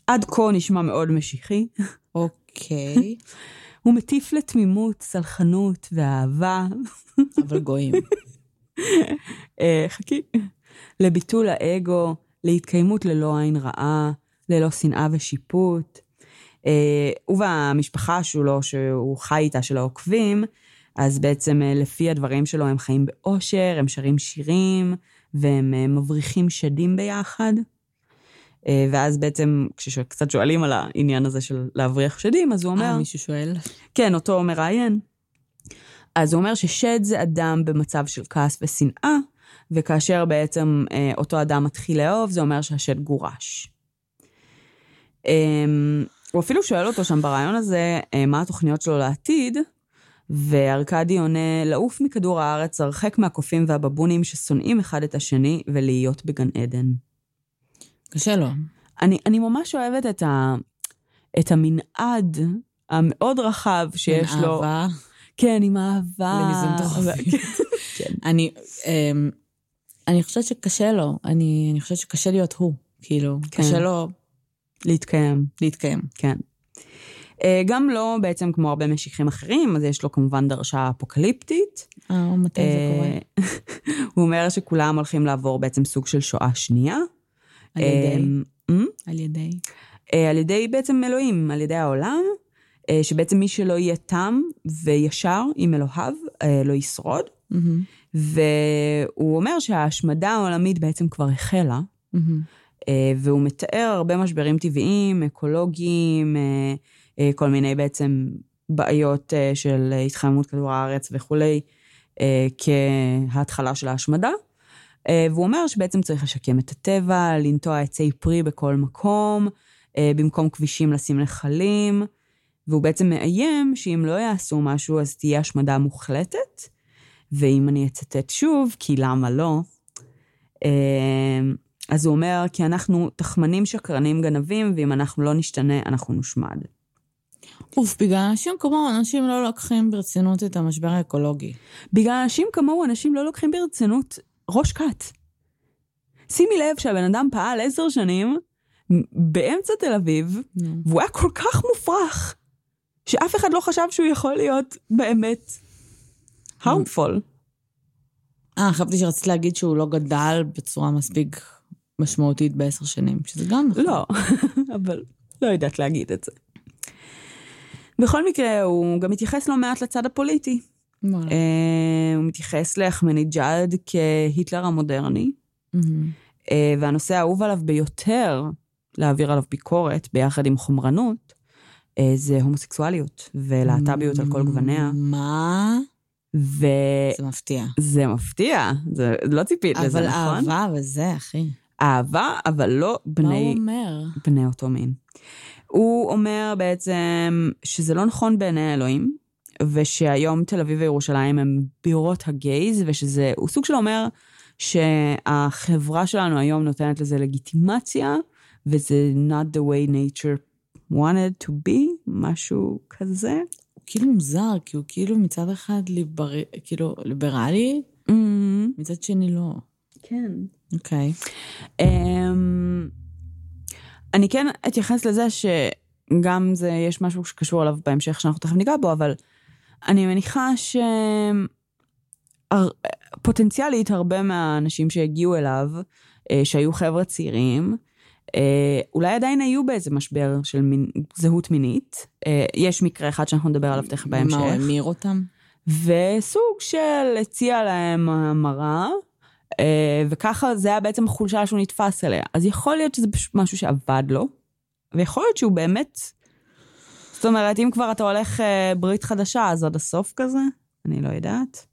עד כה נשמע מאוד משיחי. אוקיי. הוא מטיף לתמימות, סלחנות ואהבה. אבל גויים. אה, חכי. לביטול האגו, להתקיימות ללא עין רעה, ללא שנאה ושיפוט. אה, הוא והמשפחה שלו, שהוא חי איתה, של העוקבים, אז בעצם אה, לפי הדברים שלו הם חיים באושר, הם שרים שירים, והם מבריחים שדים ביחד. ואז בעצם, כשקצת שואלים על העניין הזה של להבריח שדים, אז הוא אומר... אה, מישהו שואל? כן, אותו מראיין. אז הוא אומר ששד זה אדם במצב של כעס ושנאה, וכאשר בעצם אה, אותו אדם מתחיל לאהוב, זה אומר שהשד גורש. אה, הוא אפילו שואל אותו שם ברעיון הזה, אה, מה התוכניות שלו לעתיד, וארכדי עונה, לעוף מכדור הארץ, הרחק מהקופים והבבונים ששונאים אחד את השני, ולהיות בגן עדן. קשה לו. אני, אני ממש אוהבת את, ה, את המנעד המאוד רחב שיש לו. אהבה כן, עם אהבה. למיזנטרופים. כן. אני, אמ, אני חושבת שקשה לו. אני, אני חושבת שקשה להיות הוא. כאילו, כן. קשה לו להתקיים, להתקיים. כן. אה, גם לא בעצם כמו הרבה משיחים אחרים, אז יש לו כמובן דרשה אפוקליפטית. אה, מתי זה קורה? אה, הוא אומר שכולם הולכים לעבור בעצם סוג של שואה שנייה. על ידי? אה, על ידי? אה, על ידי בעצם אלוהים, על ידי העולם, שבעצם מי שלא יהיה תם וישר עם אלוהיו, אה, לא ישרוד. מהמם, והוא אומר שההשמדה העולמית בעצם כבר החלה, מהמם. אה, והוא מתאר הרבה משברים טבעיים, אקולוגיים, אה, אה, כל מיני בעצם בעיות אה, של התחממות כדור הארץ וכולי, אה, כהתחלה של ההשמדה. אה, והוא אומר שבעצם צריך לשקם את הטבע, לנטוע עצי פרי בכל מקום, אה, במקום כבישים לשים נחלים, והוא בעצם מאיים שאם לא יעשו משהו אז תהיה השמדה מוחלטת. ואם אני אצטט שוב, כי למה לא? אה, אז הוא אומר, כי אנחנו תחמנים שקרנים גנבים, ואם אנחנו לא נשתנה, אנחנו נושמד. אוף, בגלל אנשים כמוהו, אנשים לא לוקחים ברצינות את המשבר האקולוגי. בגלל אנשים כמוהו, אנשים לא לוקחים ברצינות ראש כת. שימי לב שהבן אדם פעל עשר שנים באמצע תל אביב. והוא היה כל כך מופרך, שאף אחד לא חשב שהוא יכול להיות באמת harmful. אה, חשבתי שרצית להגיד שהוא לא גדל בצורה מספיק משמעותית בעשר שנים, שזה גם נכון. לא, אבל לא יודעת להגיד את זה. בכל מקרה, הוא גם מתייחס לא מעט לצד הפוליטי. אה, הוא מתייחס לאחמדינג'אד כהיטלר המודרני. אה, והנושא האהוב עליו ביותר להעביר עליו ביקורת ביחד עם חומרנות, זה הומוסקסואליות ולהט"ביות על כל גווניה, מה? וזה זה מפתיע. מפתיע, זה לא ציפית לזה, אבל נכון? אהבה וזה, אחי. אהבה, אבל לא מה הוא בני, אומר? בני אותו מין. הוא אומר בעצם שזה לא נכון בעיני האלוהים, ושהיום תל אביב וירושלים הם בירות הגייז, ושזה, הוא סוג של אומר שהחברה שלנו היום נותנת לזה לגיטימציה, וזה not the way nature wanted to be, משהו כזה. הוא כאילו מוזר, כי הוא כאילו מצד אחד ליבר... כאילו ליברלי, Mm, מצד שני לא. כן. אוקיי. אמ, אני כן אתייחס לזה שגם זה, יש משהו שקשור אליו בהמשך שאנחנו תכף ניגע בו, אבל אני מניחה שפוטנציאלית הרבה מהאנשים שהגיעו אליו, אה, שהיו חבר'ה צעירים, אה, אולי עדיין היו באיזה משבר של מין, זהות מינית. אה, יש מקרה אחד שאנחנו נדבר עליו תכף בהמשך. מה, הוא המיר אותם? וסוג של הציע להם המרה, אה, וככה זה היה בעצם החולשה שהוא נתפס אליה. אז יכול להיות שזה פשוט משהו שעבד לו, ויכול להיות שהוא באמת... זאת אומרת, אם כבר אתה הולך אה, ברית חדשה, אז עד הסוף כזה? אני לא יודעת.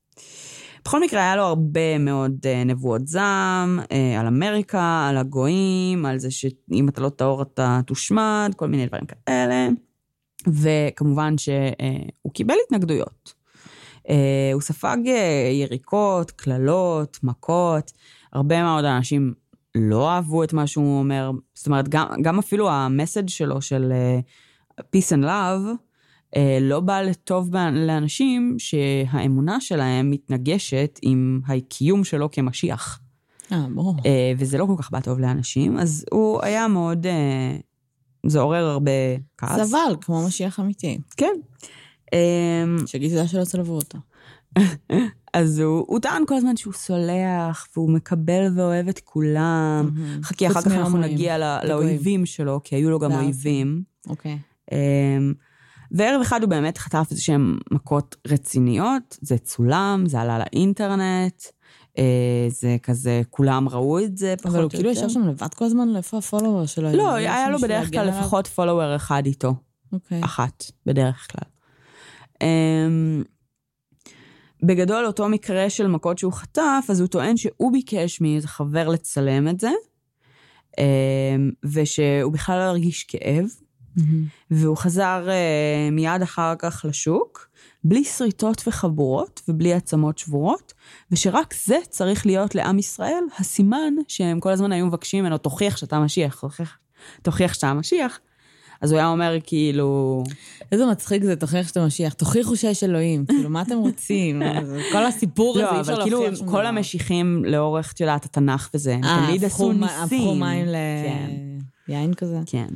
בכל מקרה, היה לו הרבה מאוד אה, נבואות זעם, אה, על אמריקה, על הגויים, על זה שאם אתה לא טהור אתה תושמד, כל מיני דברים כאלה. וכמובן שהוא קיבל התנגדויות. אה, הוא ספג אה, יריקות, קללות, מכות. הרבה מאוד אנשים לא אהבו את מה שהוא אומר. זאת אומרת, גם, גם אפילו המסד שלו של אה, peace and love, אה, לא בא לטוב לאנשים שהאמונה שלהם מתנגשת עם הקיום שלו כמשיח. אה, ברור. אה, וזה לא כל כך בא טוב לאנשים, אז הוא היה מאוד... אה, זה עורר הרבה כעס. סבל, כמו משיח אמיתי. כן. אה, תודה שלא צלבו אותו. אז הוא, הוא טען כל הזמן שהוא סולח, והוא מקבל ואוהב את כולם. מהמם. חכי, אחר כך אנחנו נגיע הגויים. לאויבים שלו, כי היו לו גם. אויבים. אוקיי. אמ, וערב אחד הוא באמת חטף איזה שהן מכות רציניות, זה צולם, זה עלה לאינטרנט, אה, זה כזה, כולם ראו את זה, פחות או אבל יותר. הוא כאילו ישב שם לבד כל הזמן? איפה הפולוור שלו? לא, יש היה לו בדרך כלל עליו? לפחות פולוור אחד איתו. אוקיי. אחת, בדרך כלל. Um, בגדול, אותו מקרה של מכות שהוא חטף, אז הוא טוען שהוא ביקש מאיזה חבר לצלם את זה, um, ושהוא בכלל לא הרגיש כאב, מהמם. והוא חזר uh, מיד אחר כך לשוק, בלי שריטות וחבורות ובלי עצמות שבורות, ושרק זה צריך להיות לעם ישראל הסימן שהם כל הזמן היו מבקשים ממנו, תוכיח שאתה משיח, תוכיח, תוכיח שאתה המשיח. אז הוא היה אומר כאילו, איזה מצחיק זה, תוכיח שאתה משיח. תוכיחו שיש אלוהים. כאילו, מה אתם רוצים? כל הסיפור הזה, לא, אי אפשר אבל כאילו להוכיח שום כל דבר. המשיחים לאורך, את יודעת, התנ"ך וזה, הם אה, תמיד עשו ניסים. הפכו מים כן, ליין כזה? כן.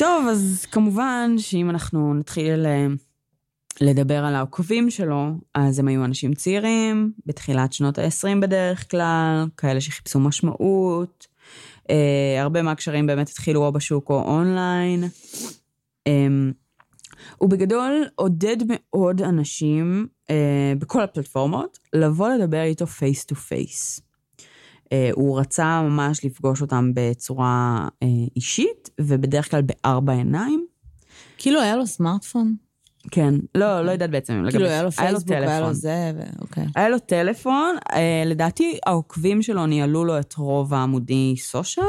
טוב, אז כמובן שאם אנחנו נתחיל אה, לדבר על העוקבים שלו, אז הם היו אנשים צעירים, בתחילת שנות ה-20 בדרך כלל, כאלה שחיפשו משמעות. אה, הרבה מהקשרים באמת התחילו או בשוק או אונליין. אה, הוא בגדול עודד מאוד אנשים אה, בכל הפלטפורמות לבוא לדבר איתו face to face. הוא רצה ממש לפגוש אותם בצורה אה, אישית, ובדרך כלל בארבע עיניים. כאילו, היה לו סמארטפון? כן, לא, לא יודעת בעצם. כאילו, היה לו פייסבוק, היה לו. זה, אוקיי. היה לו טלפון, אה, לדעתי העוקבים שלו ניהלו לו את רוב העמודי social.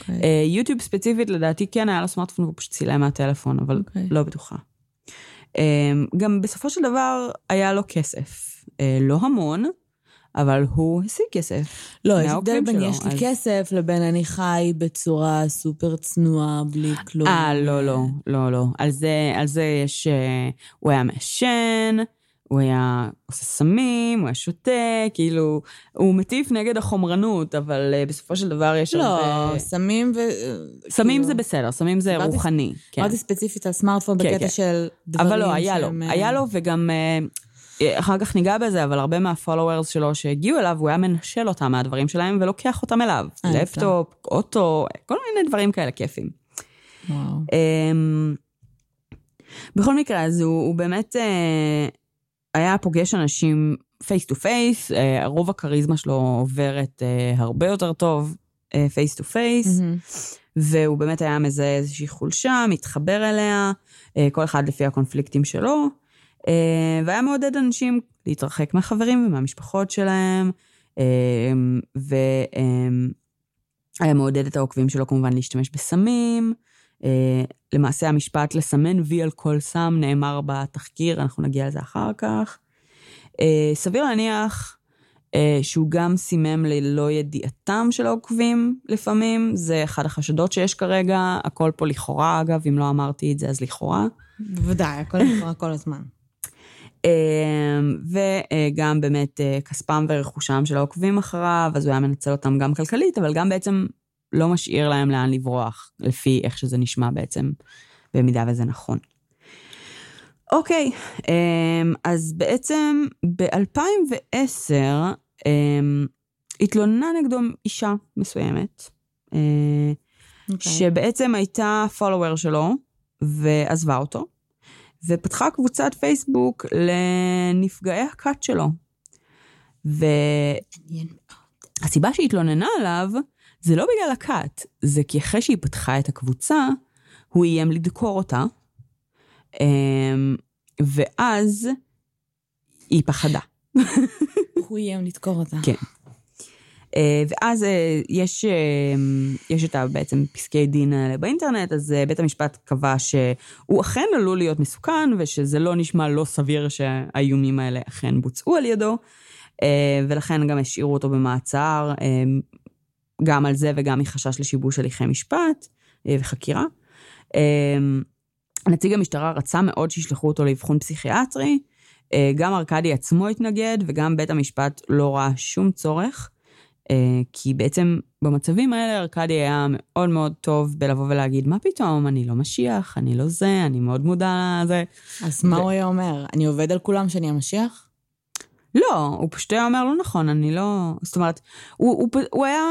אוקיי. אה, יוטיוב ספציפית, לדעתי כן היה לו סמארטפון והוא פשוט צילם מהטלפון, אבל אוקיי. לא בטוחה. אה, גם בסופו של דבר היה לו כסף. אה, לא המון, אבל הוא השיג כסף. לא, יש הבדל בין שלו, יש לי אז- כסף לבין אני חי בצורה סופר צנועה, בלי כלום. אה, לא, לא, לא, לא. על זה, על זה יש... אה, הוא היה מעשן, הוא היה עושה סמים, הוא היה שותה, כאילו, הוא מטיף נגד החומרנות, אבל אה, בסופו של דבר יש לא, הרבה... סמים ו... סמים כאילו- זה בסדר, סמים זה דיברתי- רוחני. כן. אמרתי ספציפית על סמארטפון כן, בקטע כן. של דברים אבל לא, היה לו. שהם, אה, היה לו, וגם... אה, אחר כך ניגע בזה, אבל הרבה מהפולוורס שלו שהגיעו אליו, הוא היה מנשל אותם מהדברים שלהם ולוקח אותם אליו. אה. לפטופ, אוטו, כל מיני דברים כאלה כיפים. וואו. אמ, בכל מקרה, אז הוא, הוא באמת אה, היה פוגש אנשים face to face, רוב הכריזמה שלו עוברת אה, הרבה יותר טוב face to face. והוא באמת היה מזהה איזושהי חולשה, מתחבר אליה, אה, כל אחד לפי הקונפליקטים שלו, והיה מעודד אנשים להתרחק מהחברים ומהמשפחות שלהם, אה, והיה מעודד את העוקבים שלו כמובן להשתמש בסמים, למעשה המשפט לסמן וי על כל סם נאמר בתחקיר, אנחנו נגיע לזה אחר כך. סביר להניח שהוא גם סימם ללא ידיעתם של העוקבים לפעמים, זה אחד החשדות שיש כרגע, הכל פה לכאורה אגב, אם לא אמרתי את זה אז לכאורה. בוודאי, הכל לכאורה כל הזמן. אמ, וגם באמת אה, כספם ורכושם של העוקבים אחריו, אז הוא היה מנצל אותם גם כלכלית, אבל גם בעצם לא משאיר להם לאן לברוח, לפי איך שזה נשמע בעצם, במידה וזה נכון. אוקיי, אמ, אז בעצם ב-2010 אמ, התלוננה נגדו אישה מסוימת, okay. אה, אוקיי. שבעצם הייתה פולוור שלו ועזבה אותו. ופתחה קבוצת פייסבוק לנפגעי הכת שלו. והסיבה שהיא התלוננה עליו, זה לא בגלל הכת, זה כי אחרי שהיא פתחה את הקבוצה, הוא איים לדקור אותה, אמ, ואז היא פחדה. הוא איים לדקור אותה. כן. אה, ואז אה, יש, אה, יש את בעצם פסקי דין האלה באינטרנט, אז בית המשפט קבע שהוא אכן עלול להיות מסוכן, ושזה לא נשמע לא סביר שהאיומים האלה אכן בוצעו על ידו, ולכן גם השאירו אותו במעצר, גם על זה וגם מחשש לשיבוש הליכי משפט וחקירה. נציג המשטרה רצה מאוד שישלחו אותו לאבחון פסיכיאטרי, גם ארכדי עצמו התנגד וגם בית המשפט לא ראה שום צורך. אה, כי בעצם במצבים האלה ארכדי היה מאוד מאוד טוב בלבוא ולהגיד, מה פתאום, אני לא משיח, אני לא זה, אני מאוד מודע לזה. אז מה הוא היה אומר? אני עובד על כולם שאני המשיח? לא, הוא פשוט היה אומר, לא נכון, אני לא... זאת אומרת, הוא, הוא, הוא היה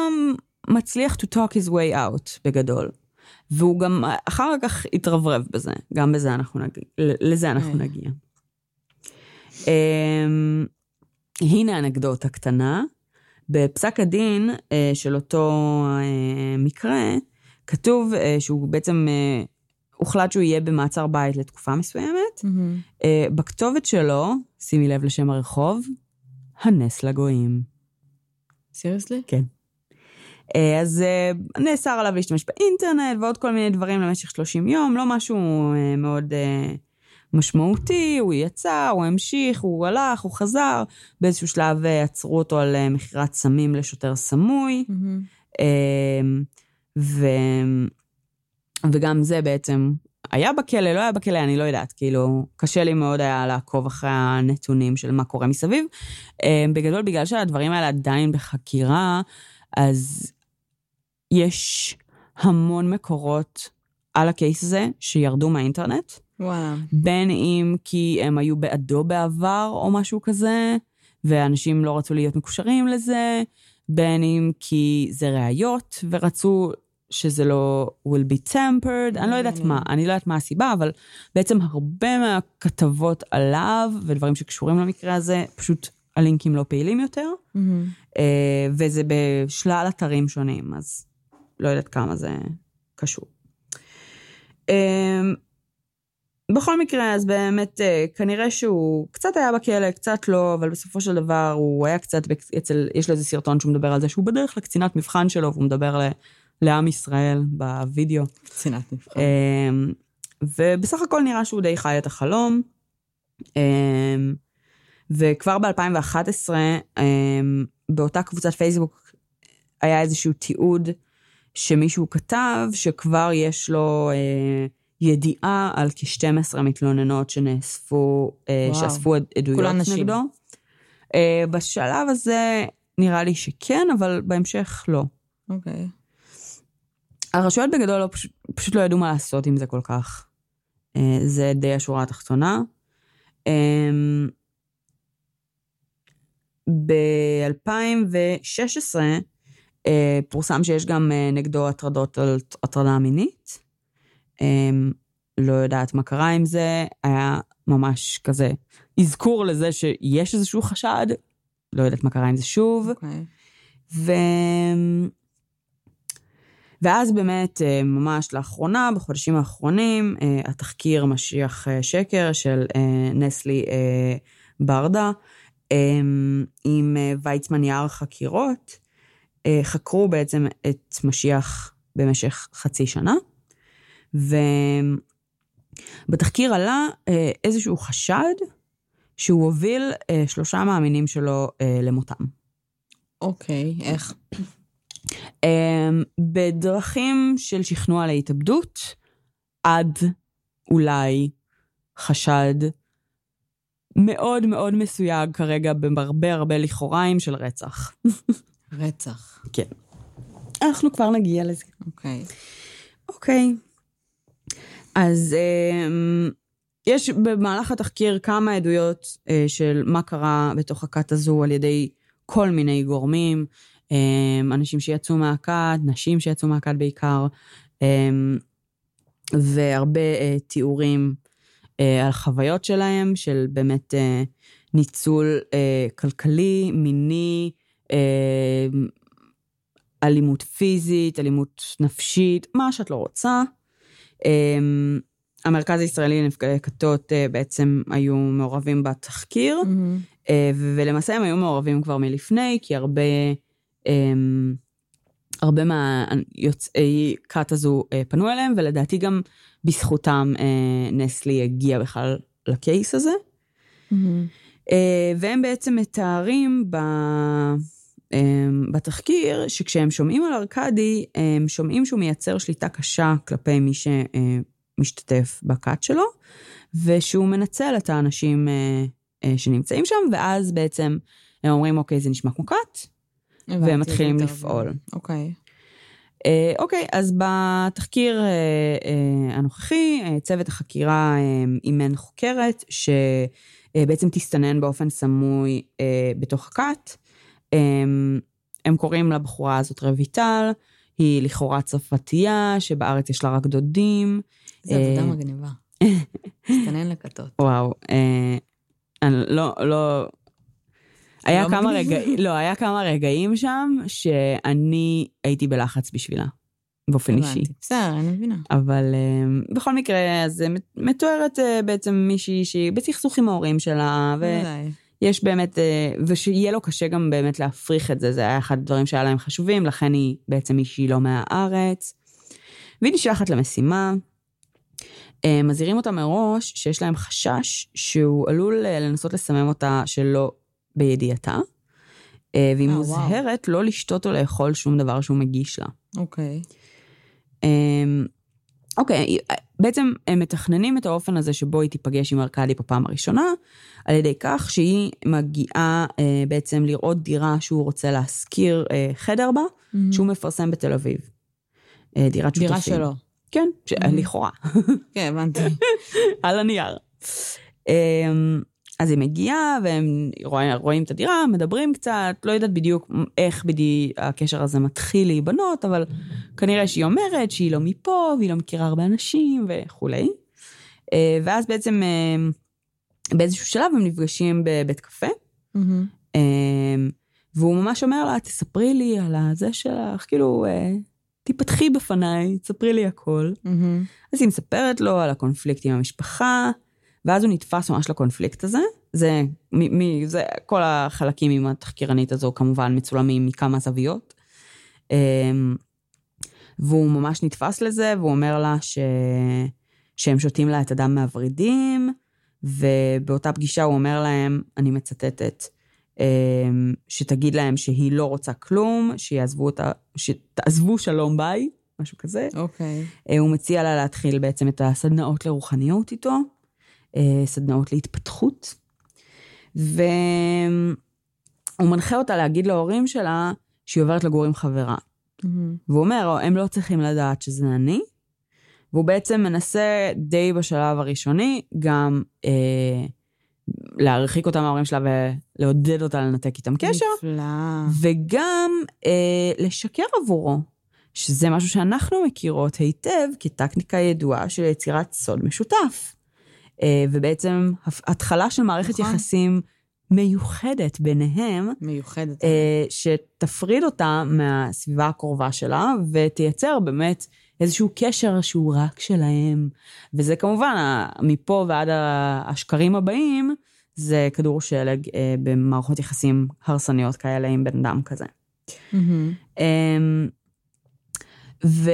מצליח to talk his way out בגדול. והוא גם אחר כך התרברב בזה, גם בזה אנחנו נגיע, לזה אנחנו אוקיי. נגיע. Um, הנה אנקדוטה קטנה. בפסק הדין אה, של אותו אה, מקרה, כתוב אה, שהוא בעצם, הוחלט שהוא יהיה במעצר בית לתקופה מסוימת. Mm-hmm. בכתובת שלו, שימי לב לשם הרחוב, הנס לגויים. סיריוסלי? כן. אז נאסר עליו להשתמש באינטרנט ועוד כל מיני דברים למשך 30 יום, לא משהו מאוד משמעותי, הוא יצא, הוא המשיך, הוא הלך, הוא חזר. באיזשהו שלב אה, עצרו אותו על אה, מכירת סמים לשוטר סמוי. Mm-hmm. ו... וגם זה בעצם היה בכלא, לא היה בכלא, אני לא יודעת, כאילו, קשה לי מאוד היה לעקוב אחרי הנתונים של מה קורה מסביב. בגדול, בגלל שהדברים האלה עדיין בחקירה, אז יש המון מקורות על הקייס הזה שירדו מהאינטרנט. וואלה. בין אם כי הם היו בעדו בעבר או משהו כזה, ואנשים לא רצו להיות מקושרים לזה, בין אם כי זה ראיות, ורצו שזה לא will be tempered, אני לא יודעת מה, אני לא יודעת מה הסיבה, אבל בעצם הרבה מהכתבות עליו, ודברים שקשורים למקרה הזה, פשוט הלינקים לא פעילים יותר, mm-hmm. וזה בשלל אתרים שונים, אז לא יודעת כמה זה קשור. בכל מקרה, אז באמת, אה, כנראה שהוא קצת היה בכלא, קצת לא, אבל בסופו של דבר הוא היה קצת, אצל, יש לו איזה סרטון שהוא מדבר על זה, שהוא בדרך לקצינת מבחן שלו, והוא מדבר ל, לעם ישראל בווידאו. קצינת מבחן. אמ, ובסך הכל נראה שהוא די חי את החלום. אמ, וכבר ב-2011, אמ, באותה קבוצת פייסבוק, היה איזשהו תיעוד שמישהו כתב, שכבר יש לו... אה, ידיעה על כ-12 מתלוננות שנאספו, אה, וואו. שאספו עדויות נגדו. אה, בשלב הזה נראה לי שכן, אבל בהמשך לא. אוקיי. Okay. הרשויות בגדול לא, פשוט, פשוט לא ידעו מה לעשות עם זה כל כך. אה, זה די השורה התחתונה. ב-2016 פורסם שיש גם נגדו הטרדות על הטרדה מינית. אמ, לא יודעת מה קרה עם זה, היה ממש כזה אזכור לזה שיש איזשהו חשד, לא יודעת מה קרה עם זה שוב. Okay. אוקיי. ו... ואז באמת, אה, ממש לאחרונה, בחודשים האחרונים, אה, התחקיר משיח אה, שקר של נסלי ברדה, עם ויצמן יער חקירות, חקרו בעצם את משיח במשך חצי שנה. ובתחקיר עלה אה, איזשהו חשד שהוא הוביל אה, שלושה מאמינים שלו אה, למותם. אוקיי, איך? אמ, בדרכים של שכנוע להתאבדות, עד אולי חשד מאוד מאוד מסויג כרגע בהרבה הרבה לכאוריים של רצח. רצח. כן. אנחנו כבר נגיע לזה. אוקיי. אוקיי. אז אמ, יש במהלך התחקיר כמה עדויות אה, של מה קרה בתוך הכת הזו על ידי כל מיני גורמים, אמ, אנשים שיצאו מהכת, נשים שיצאו מהכת בעיקר, אמ, והרבה אה, תיאורים אה, על חוויות שלהם, של באמת ניצול כלכלי, מיני, אלימות פיזית, אלימות נפשית, מה שאת לא רוצה. אמ, המרכז הישראלי לנפגעי כתות בעצם היו מעורבים בתחקיר, mm-hmm. ולמעשה הם היו מעורבים כבר מלפני, כי הרבה אמ, הרבה מהיוצאי כת הזו אה, פנו אליהם, ולדעתי גם בזכותם אה, נסלי הגיע בכלל לקייס הזה. Mm-hmm. והם בעצם מתארים ב... אמ, בתחקיר, שכשהם שומעים על ארכדי, הם שומעים שהוא מייצר שליטה קשה כלפי מי שמשתתף בכת שלו, ושהוא מנצל את האנשים שנמצאים שם, ואז בעצם הם אומרים, אוקיי, זה נשמע כמו כת, והם מתחילים לפעול. אוקיי. אה, אוקיי, אז בתחקיר אה, אה, הנוכחי, צוות החקירה אימן חוקרת, שבעצם תסתנן באופן סמוי בתוך הכת. הם קוראים לבחורה הזאת רויטל, היא לכאורה צרפתייה, שבארץ יש לה רק דודים. זו עבודה מגניבה. תסתנן לכתות. וואו, אני לא, לא, היה לא כמה רגעים, לא, היה כמה רגעים שם שאני הייתי בלחץ בשבילה, באופן אישי. בסדר, אני מבינה. אבל uh, בכל מקרה, אז מתוארת uh, בעצם מישהי שהיא בסכסוך עם ההורים שלה, ויש באמת, uh, ושיהיה לו קשה גם באמת להפריך את זה, זה היה אחד הדברים שהיה להם חשובים, לכן היא בעצם מישהי לא מהארץ. והיא נשלחת למשימה. מזהירים אותה מראש שיש להם חשש שהוא עלול לנסות לסמם אותה שלא בידיעתה, אה, והיא oh, מוזהרת wow. לא לשתות או לאכול שום דבר שהוא מגיש לה. אוקיי. Okay. אמ, אוקיי, okay, בעצם הם מתכננים את האופן הזה שבו היא תיפגש עם ארכדי בפעם הראשונה, על ידי כך שהיא מגיעה אה, בעצם לראות דירה שהוא רוצה להשכיר אה, חדר בה, mm-hmm. שהוא מפרסם בתל אביב. אה, דירת שותפים. דירה שלו. כן, ש... mm-hmm. לכאורה. כן, הבנתי. על הנייר. אה, אז היא מגיעה והם רואים, רואים את הדירה, מדברים קצת, לא יודעת בדיוק איך בדיוק הקשר הזה מתחיל להיבנות, אבל כנראה שהיא אומרת שהיא לא מפה והיא לא מכירה הרבה אנשים וכולי. אה, ואז בעצם אה, באיזשהו שלב הם נפגשים בבית קפה, mm-hmm. והוא ממש אומר לה, תספרי לי על הזה שלך, כאילו, תיפתחי בפניי, תספרי לי הכל. Mm-hmm. אז היא מספרת לו על הקונפליקט עם המשפחה. ואז הוא נתפס ממש לקונפליקט הזה. זה, מ, מ, זה כל החלקים עם התחקירנית הזו כמובן מצולמים מכמה זוויות. אמ, והוא ממש נתפס לזה, והוא אומר לה ש... שהם שותים לה את הדם מהוורידים, ובאותה פגישה הוא אומר להם, אני מצטטת, אמ, שתגיד להם שהיא לא רוצה כלום, שיעזבו אותה, שתעזבו שלום ביי, משהו כזה. אוקיי. Okay. אה, הוא מציע לה להתחיל בעצם את הסדנאות לרוחניות איתו. אה, סדנאות להתפתחות. והוא מנחה אותה להגיד להורים שלה שהיא עוברת לגור עם חברה. Mm-hmm. והוא אומר, הם לא צריכים לדעת שזה אני. והוא בעצם מנסה די בשלב הראשוני גם אה, להרחיק אותה מההורים שלה ולעודד אותה לנתק איתם קשר. נפלא. וגם אה, לשקר עבורו, שזה משהו שאנחנו מכירות היטב כטקניקה ידועה של יצירת סוד משותף. אה, ובעצם התחלה של מערכת נכון. יחסים מיוחדת ביניהם. מיוחדת. אה, שתפריד אותה מהסביבה הקרובה שלה, ותייצר באמת איזשהו קשר שהוא רק שלהם. וזה כמובן, מפה ועד השקרים הבאים, זה כדור שלג אה, במערכות יחסים הרסניות כאלה עם בן אדם כזה. Mm-hmm. ו...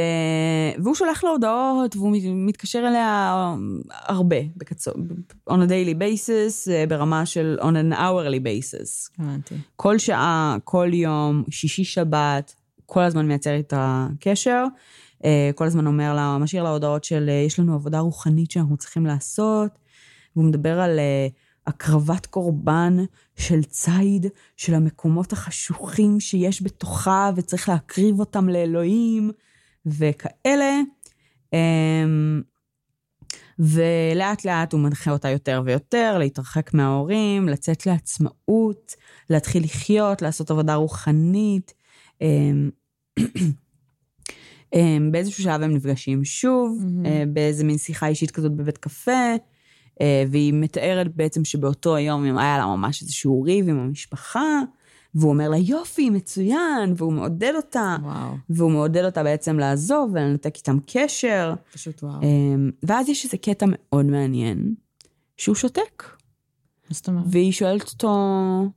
והוא שולח לה הודעות, והוא מת- מתקשר אליה הרבה, בקצור, on a daily basis, אה, ברמה של on an hourly basis. הבנתי. כל שעה, כל יום, שישי שבת, כל הזמן מייצר איתה קשר. אה, כל הזמן אומר לה, משאיר לה הודעות של אה, יש לנו עבודה רוחנית שאנחנו צריכים לעשות. והוא מדבר על הקרבת קורבן של ציד, של המקומות החשוכים שיש בתוכה, וצריך להקריב אותם לאלוהים, וכאלה. אמ, ולאט לאט הוא מנחה אותה יותר ויותר, להתרחק מההורים, לצאת לעצמאות, להתחיל לחיות, לעשות עבודה רוחנית. אמ, אמ, באיזשהו שלב הם נפגשים שוב. אה, באיזה מין שיחה אישית כזאת בבית קפה, אה, והיא מתארת בעצם שבאותו היום היה לה ממש איזשהו ריב עם המשפחה, והוא אומר לה, יופי, מצוין, והוא מעודד אותה, וואו, והוא מעודד אותה בעצם לעזוב ולנתק איתם קשר. פשוט וואו. אמ, ואז יש איזה קטע מאוד מעניין, שהוא שותק, מה זאת אומרת? והיא שואלת אותו,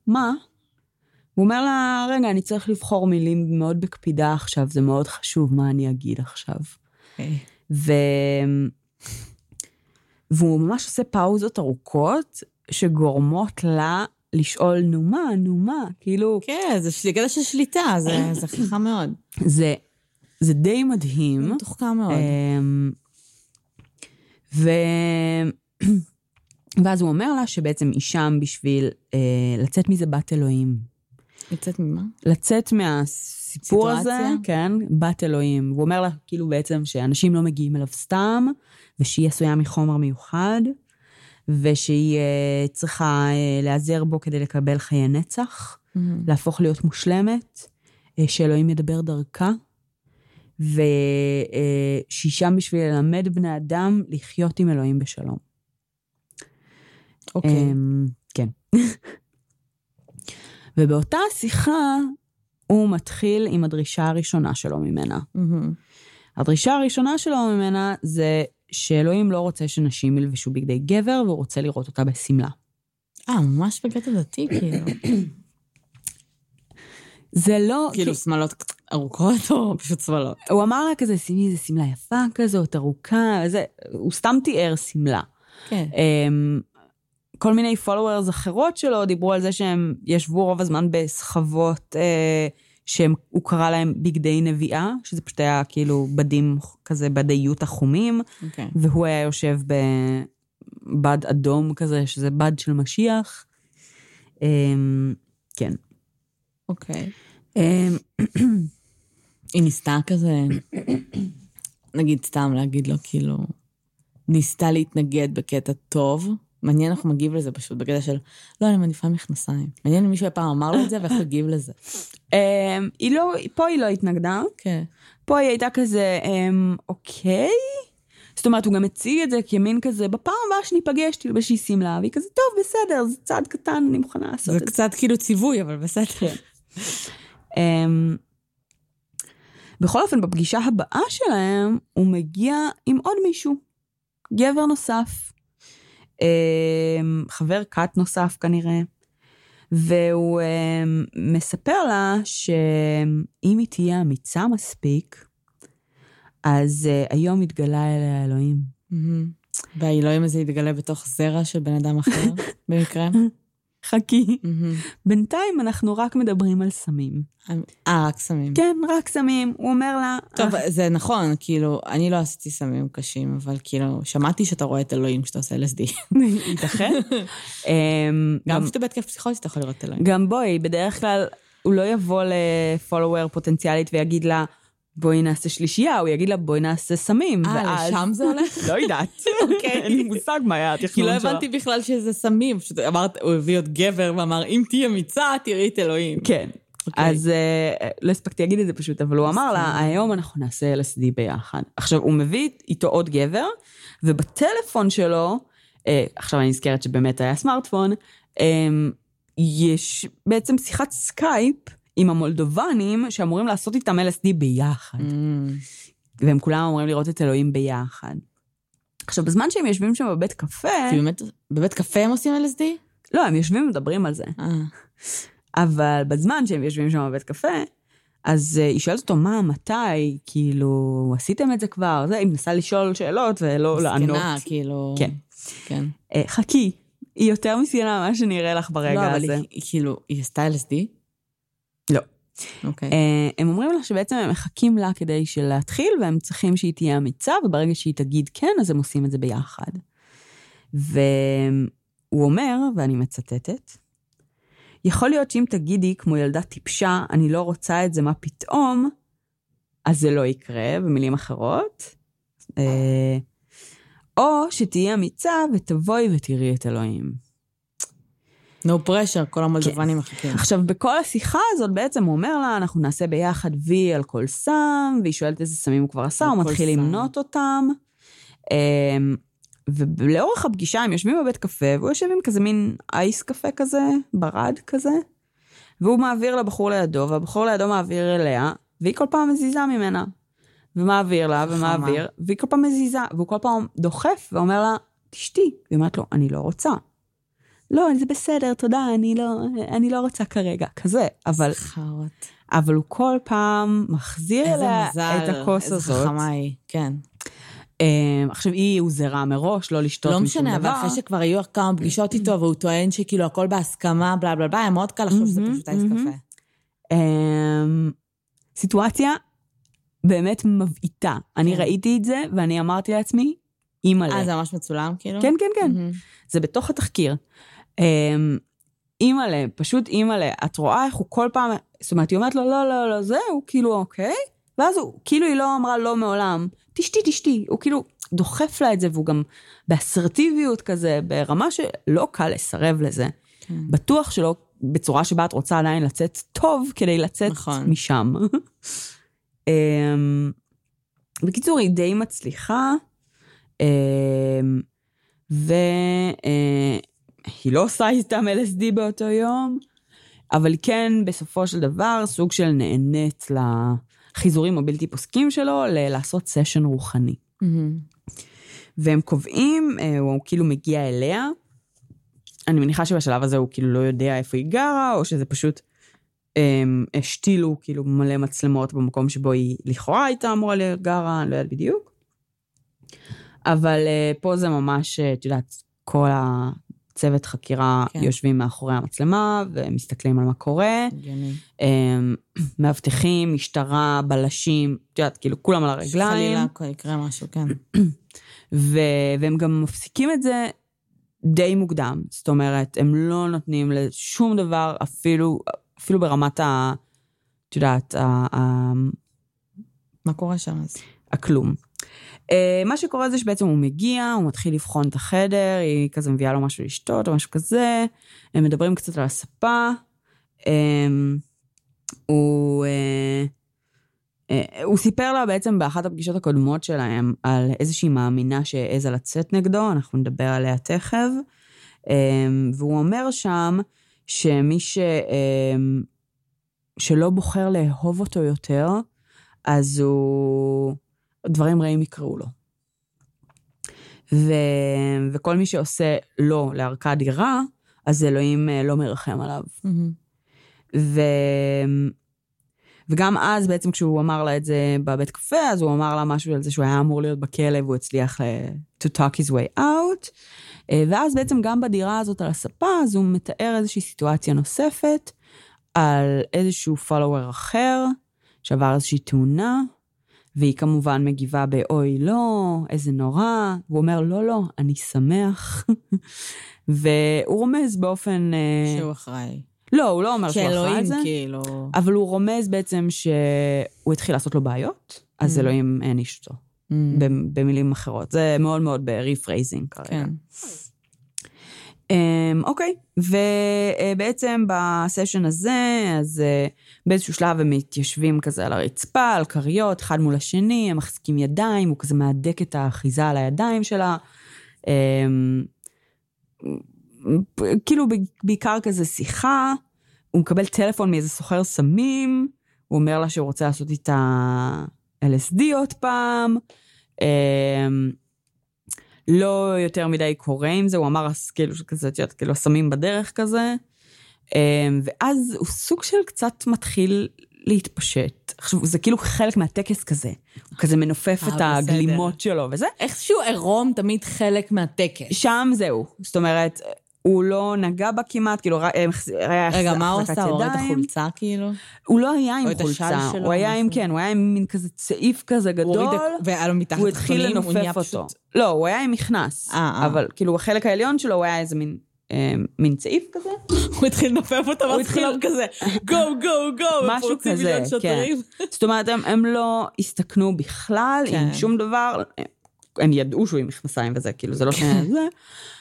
מה? הוא אומר לה, רגע, אני צריך לבחור מילים מאוד בקפידה עכשיו, זה מאוד חשוב מה אני אגיד עכשיו. אוקיי. ו... והוא ממש עושה פאוזות ארוכות, שגורמות לה לשאול, נו מה, נו מה, כאילו, כן, זה קטע של שליטה, זה זה חכם מאוד. זה, זה די מדהים. מתוחכם מאוד. אמ, ו... ואז הוא אומר לה שבעצם היא שם בשביל אה, לצאת מזה בת אלוהים. יוצאת ממה? לצאת מהסיפור הזה, סיטואציה? כן, בת אלוהים. והוא אומר לה כאילו בעצם שאנשים לא מגיעים אליו סתם, ושהיא עשויה מחומר מיוחד, ושהיא אה, צריכה אה, להיעזר בו כדי לקבל חיי נצח. מהמם. להפוך להיות מושלמת, אה, שאלוהים ידבר דרכה, ושהיא שם בשביל ללמד בני אדם לחיות עם אלוהים בשלום. אוקיי. אמ, כן. ובאותה שיחה הוא מתחיל עם הדרישה הראשונה שלו ממנה. מהמם. הדרישה הראשונה שלו ממנה זה שאלוהים לא רוצה שנשים ילבשו בגדי גבר, והוא רוצה לראות אותה בשמלה. אה, ממש בקטע דתי, כאילו. זה לא... כאילו שמלות ארוכות או פשוט שמלות? הוא אמר לה כזה, שימי איזה שמלה יפה כזאת, ארוכה, זה, הוא סתם תיאר שמלה. כן. אמ, כל מיני followers אחרות שלו דיברו על זה שהם ישבו רוב הזמן בסחבות אה, שהוא קרא להם בגדי נביאה, שזה פשוט היה כאילו בדים כזה, בדי יוטה חומים, אוקיי. והוא היה יושב בבד אדום כזה, שזה בד של משיח. אמ, כן. אוקיי. אמ, היא ניסתה כזה, נגיד סתם להגיד לו, כאילו, ניסתה להתנגד בקטע טוב. מעניין איך הוא מגיב לזה פשוט, בקטע של, לא, אני מעדיפה מכנסיים. מעניין אם מישהו אי פעם אמר לו את זה ואיך הוא הגיב לזה. אמ, היא לא, פה היא לא התנגדה. כן. פה היא הייתה כזה, אמ, אוקיי? זאת אומרת, הוא גם הציג את זה כמין כזה, בפעם הבאה שניפגש תלבשי שמלה, והיא כזה, טוב, בסדר, זה צעד קטן, אני מוכנה לעשות זה את זה. קצת כאילו ציווי, אבל בסדר. אמ, בכל אופן, בפגישה הבאה שלהם, הוא מגיע עם עוד מישהו, גבר נוסף, חבר כת נוסף כנראה, והוא אמ, מספר לה שאם היא תהיה אמיצה מספיק, אז uh, היום התגלה אליה אלוהים. והאלוהים הזה יתגלה בתוך זרע של בן אדם אחר, במקרה. חכי. בינתיים אנחנו רק מדברים על סמים. אה, רק סמים. כן, רק סמים. הוא אומר לה... טוב, "אה, זה נכון, כאילו, אני לא עשיתי סמים קשים, אבל כאילו, שמעתי שאתה רואה את אלוהים כשאתה עושה LSD. ייתכן. אמ, גם כשאתה בהתקף פסיכוטי אתה יכול לראות את אלוהים. גם בואי, בדרך כלל הוא לא יבוא לפולוור פוטנציאלית ויגיד לה, בואי נעשה שלישייה, הוא יגיד לה, בואי נעשה סמים. אה, לשם זה הולך? לא יודעת. אוקיי. אין לי מושג מה היה התכנון כי שלו. לא הבנתי בכלל שזה סמים, פשוט אמרת, הוא הביא עוד גבר ואמר, אם תהיי אמיצה, תראי את אלוהים. כן. אוקיי. אז אה, לא הספקתי להגיד את זה פשוט, אבל הוא אמר לה, היום אנחנו נעשה LSD ביחד. עכשיו, הוא מביא איתו עוד גבר, ובטלפון שלו, אה, עכשיו אני נזכרת שבאמת היה סמארטפון, אה, יש בעצם שיחת סקייפ עם המולדובנים שאמורים לעשות איתם LSD ביחד. Mm, והם כולם אמורים לראות את אלוהים ביחד. עכשיו, בזמן שהם יושבים שם בבית קפה, כי באמת, בבית קפה הם עושים LSD? לא, הם יושבים ומדברים על זה. אה, אבל בזמן שהם יושבים שם בבית קפה, אז uh, היא שואלת אותו, מה, מתי? כאילו, עשיתם את זה כבר? זה, היא מנסה לשאול שאלות ולא לענות. מסכנה, כאילו... כן. כן. Uh, חכי, היא יותר מסכנה ממה שנראה לך ברגע לא, אבל הזה. היא, היא כאילו, היא עשתה LSD? לא. אוקיי. Uh, הם אומרים לה שבעצם הם מחכים לה כדי להתחיל, והם צריכים שהיא תהיה אמיצה, וברגע שהיא תגיד כן, אז הם עושים את זה ביחד. והוא אומר, ואני מצטטת, יכול להיות שאם תגידי, כמו ילדה טיפשה, אני לא רוצה את זה, מה פתאום, אז זה לא יקרה, במילים אחרות. אה, או שתהיי אמיצה ותבואי ותראי את אלוהים. No pressure, כל המולדבנים מחכים. עכשיו, בכל השיחה הזאת בעצם הוא אומר לה, אנחנו נעשה ביחד וי על כל סם, והיא שואלת איזה סמים הוא כבר עשה, הוא מתחיל. למנות אותם. אמ, ולאורך הפגישה הם יושבים בבית קפה, והוא יושב עם כזה מין אייס קפה כזה, ברד כזה, והוא מעביר לבחור לידו, והבחור לידו מעביר אליה, והיא כל פעם מזיזה ממנה. ומעביר לה. ומעביר, והיא כל פעם מזיזה, והוא כל פעם דוחף ואומר לה, תשתי. והיא אומרת לו, אני לא רוצה. לא, זה בסדר, תודה, אני לא, אני לא רוצה כרגע, כזה. אבל, חארות. אבל הוא כל פעם מחזיר איזה אליה מזל, את הכוס איזה הזאת. חכמה היא, כן. אמ, עכשיו, היא הוזהרה מראש לא לשתות לא משום משנה, אבל דבר. אחרי שכבר היו כמה פגישות איתו, והוא טוען שכאילו הכל בהסכמה, בלה בלה בלה, היה מאוד קל לחשוב שזה פשוט אייס. קפה. אמ, סיטואציה באמת מבעיטה. אני כן. ראיתי את זה, ואני אמרתי לעצמי, אימא'לה. אה, זה ממש מצולם, כאילו? כן, כן, כן. זה בתוך התחקיר. אמ, אימא'לה, פשוט אימא'לה, את רואה איך הוא כל פעם, זאת אומרת, היא אומרת לו, לא, לא, לא, זהו, כאילו, אוקיי. ואז הוא, כאילו היא לא אמרה לא מעולם, תשתי, תשתי. הוא כאילו דוחף לה את זה, והוא גם באסרטיביות כזה, ברמה שלא קל לסרב לזה. כן. בטוח שלא בצורה שבה את רוצה עדיין לצאת טוב כדי לצאת נכון. משם. אמ, בקיצור, היא די מצליחה, אמ, והיא לא עושה איתם LSD באותו יום, אבל היא כן, בסופו של דבר, סוג של נהנית לחיזורים הבלתי פוסקים שלו, ל- לעשות סשן רוחני. מהמם. והם קובעים, אה, הוא כאילו מגיע אליה. אני מניחה שבשלב הזה הוא כאילו לא יודע איפה היא גרה, או שזה פשוט הם, השתילו כאילו מלא מצלמות במקום שבו היא לכאורה הייתה אמורה להיות גרה, אני לא יודעת בדיוק. אבל אה, פה זה ממש, אה, את יודעת, כל הצוות חקירה כן. יושבים מאחורי המצלמה ומסתכלים על מה קורה. הגיוני. הם, מאבטחים, משטרה, בלשים, את יודעת, כאילו כולם על הרגליים. חלילה יקרה משהו, כן. ו... והם גם מפסיקים את זה די מוקדם. זאת אומרת, הם לא נותנים לשום דבר, אפילו, אפילו ברמת ה... את יודעת, ה... ה... מה קורה שם אז? הכלום. Uh, מה שקורה זה שבעצם הוא מגיע, הוא מתחיל לבחון את החדר, היא כזה מביאה לו משהו לשתות או משהו כזה, הם מדברים קצת על הספה. Um, הוא, uh, uh, הוא סיפר לה בעצם באחת הפגישות הקודמות שלהם על איזושהי מאמינה שהעזה לצאת נגדו, אנחנו נדבר עליה תכף. Um, והוא אומר שם שמי ש, um, שלא בוחר לאהוב אותו יותר, אז הוא... דברים רעים יקראו לו. ו... וכל מי שעושה לא לערכה דירה, אז אלוהים אה, לא מרחם עליו. מהמם. ו... וגם אז בעצם כשהוא אמר לה את זה בבית קפה, אז הוא אמר לה משהו על זה שהוא היה אמור להיות בכלא והוא הצליח ל... to talk his way out. אה, ואז בעצם גם בדירה הזאת על הספה, אז הוא מתאר איזושהי סיטואציה נוספת על איזשהו follower אחר שעבר איזושהי תאונה, והיא כמובן מגיבה באוי לא, איזה נורא, והוא אומר לא, לא, אני שמח. והוא רומז באופן... אה, שהוא אחראי. לא, הוא לא אומר שהוא אחראי על זה. כאילו... אבל הוא רומז בעצם שהוא התחיל לעשות לו בעיות, אז Mm. אלוהים העניש אותו. במ- במילים אחרות. זה מאוד מאוד ב-rephrasing כרגע. כן. אמ, אוקיי, ובעצם בסשן הזה, אז אה, באיזשהו שלב הם מתיישבים כזה על הרצפה, על כריות, אחד מול השני, הם מחזיקים ידיים, הוא כזה מהדק את האחיזה על הידיים שלה. אמ, כאילו בעיקר כזה שיחה, הוא מקבל טלפון מאיזה סוחר סמים, הוא אומר לה שהוא רוצה לעשות איתה LSD עוד פעם. לא יותר מדי קורה עם זה, הוא אמר אז כאילו שכזה, את יודעת, כאילו הסמים בדרך כזה. אמ, ואז הוא סוג של קצת מתחיל להתפשט. עכשיו, זה כאילו חלק מהטקס כזה. הוא כזה מנופף אה, את. הגלימות שלו וזה. איכשהו עירום תמיד חלק מהטקס. שם זהו. זאת אומרת, הוא לא נגע בה כמעט, כאילו, היה רגע, מה הוא החזקת עשה? הוא הוריד את ידיים. החולצה כאילו? הוא לא היה עם חולצה, הוא היה עם? כן, הוא היה עם מין כזה צעיף כזה גדול. והיה לו מתחת הוא התחיל התחתונים, הוא נהיה לנופף אותו. לא, הוא היה עם מכנס. אה, אה. אבל כאילו, החלק העליון שלו, הוא היה איזה מין, אה, מין צעיף כזה. הוא התחיל לנופף אותו, ואז התחיל- כולם כזה, גו, גו, גו, משהו כזה, כן. זאת אומרת, הם, לא הסתכנו בכלל כן. עם שום דבר. הם ידעו שהוא עם מכנסיים וזה, כאילו, זה לא ש... זה,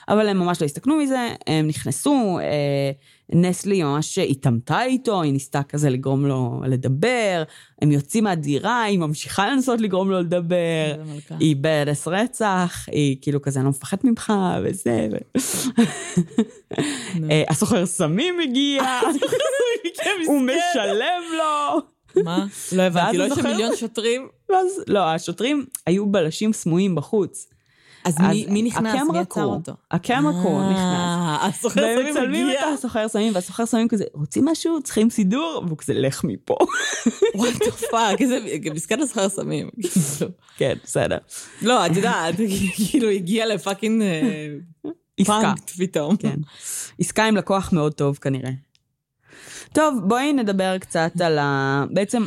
אבל הם ממש לא הסתכנו מזה, הם נכנסו, אה, נסלי ממש התעמתה איתו, היא ניסתה כזה לגרום לו לדבר, הם יוצאים מהדירה, היא ממשיכה לנסות לגרום לו לדבר. היא באדס רצח, היא כאילו כזה, אני לא מפחד ממך, וזה, ו... אה, הסוחר סמים הגיע, הוא משלם לו. מה? לא הבנתי, לא יש מיליון שוטרים? ואז, לא, השוטרים היו בלשים סמויים בחוץ. אז מי- מי נכנס? מי עצר. אותו? הקאמרה נכנס. אה, הסוחר והם סמים מצלמים הגיע. את הסוחר סמים, והסוחר סמים כזה, רוצים משהו? צריכים סידור? והוא כזה, לך מפה. what the fuck, איזה מסכן הסוחר סמים. כן, בסדר. לא, את יודעת, כאילו הגיע ל fucking אה, עסקה. פאנק פתאום. כן. עסקה עם לקוח מאוד טוב כנראה. טוב, בואי נדבר קצת על ה... בעצם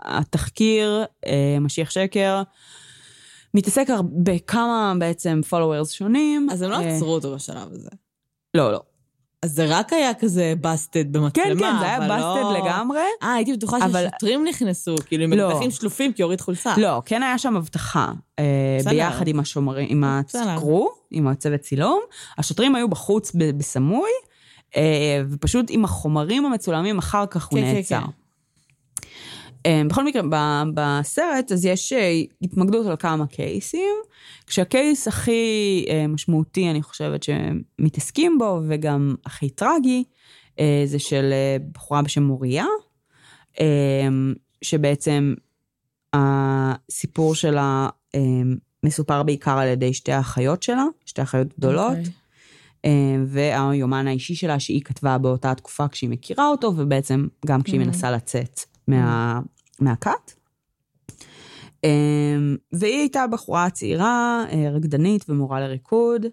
התחקיר, אה, משיח שקר, מתעסק בכמה בעצם followers שונים. אז הם לא אה, עצרו אותו בשלב הזה. לא, לא. אז זה רק היה כזה בסטד במצלמה, כן, כן, זה היה בסטד לא- לגמרי. אה, הייתי בטוחה אבל- ששוטרים נכנסו, כאילו עם לא. אקדחים שלופים, כי הוריד חולצה. לא, כן היה שם אבטחה. אה, בסדר. ביחד עם השומרים, עם. הקרו, עם הצוות צילום. השוטרים היו בחוץ ב- בסמוי, ופשוט עם החומרים המצולמים אחר כך הוא כן, כן, נעצר. כן. אה, בכל מקרה, בסרט אז יש אה, התמקדות על כמה קייסים, כשהקייס הכי אה, משמעותי, אני חושבת שמתעסקים בו, וגם הכי טרגי, אה, זה של אה, בחורה בשם מוריה, אה, שבעצם הסיפור שלה אה, מסופר בעיקר על ידי שתי האחיות שלה, שתי אחיות גדולות. אוקיי. אה, והיומן האישי שלה שהיא כתבה באותה תקופה כשהיא מכירה אותו, ובעצם גם כשהיא Mhm. מנסה לצאת מה, מהכת. אה, והיא הייתה בחורה צעירה, אה, רקדנית ומורה לריקוד,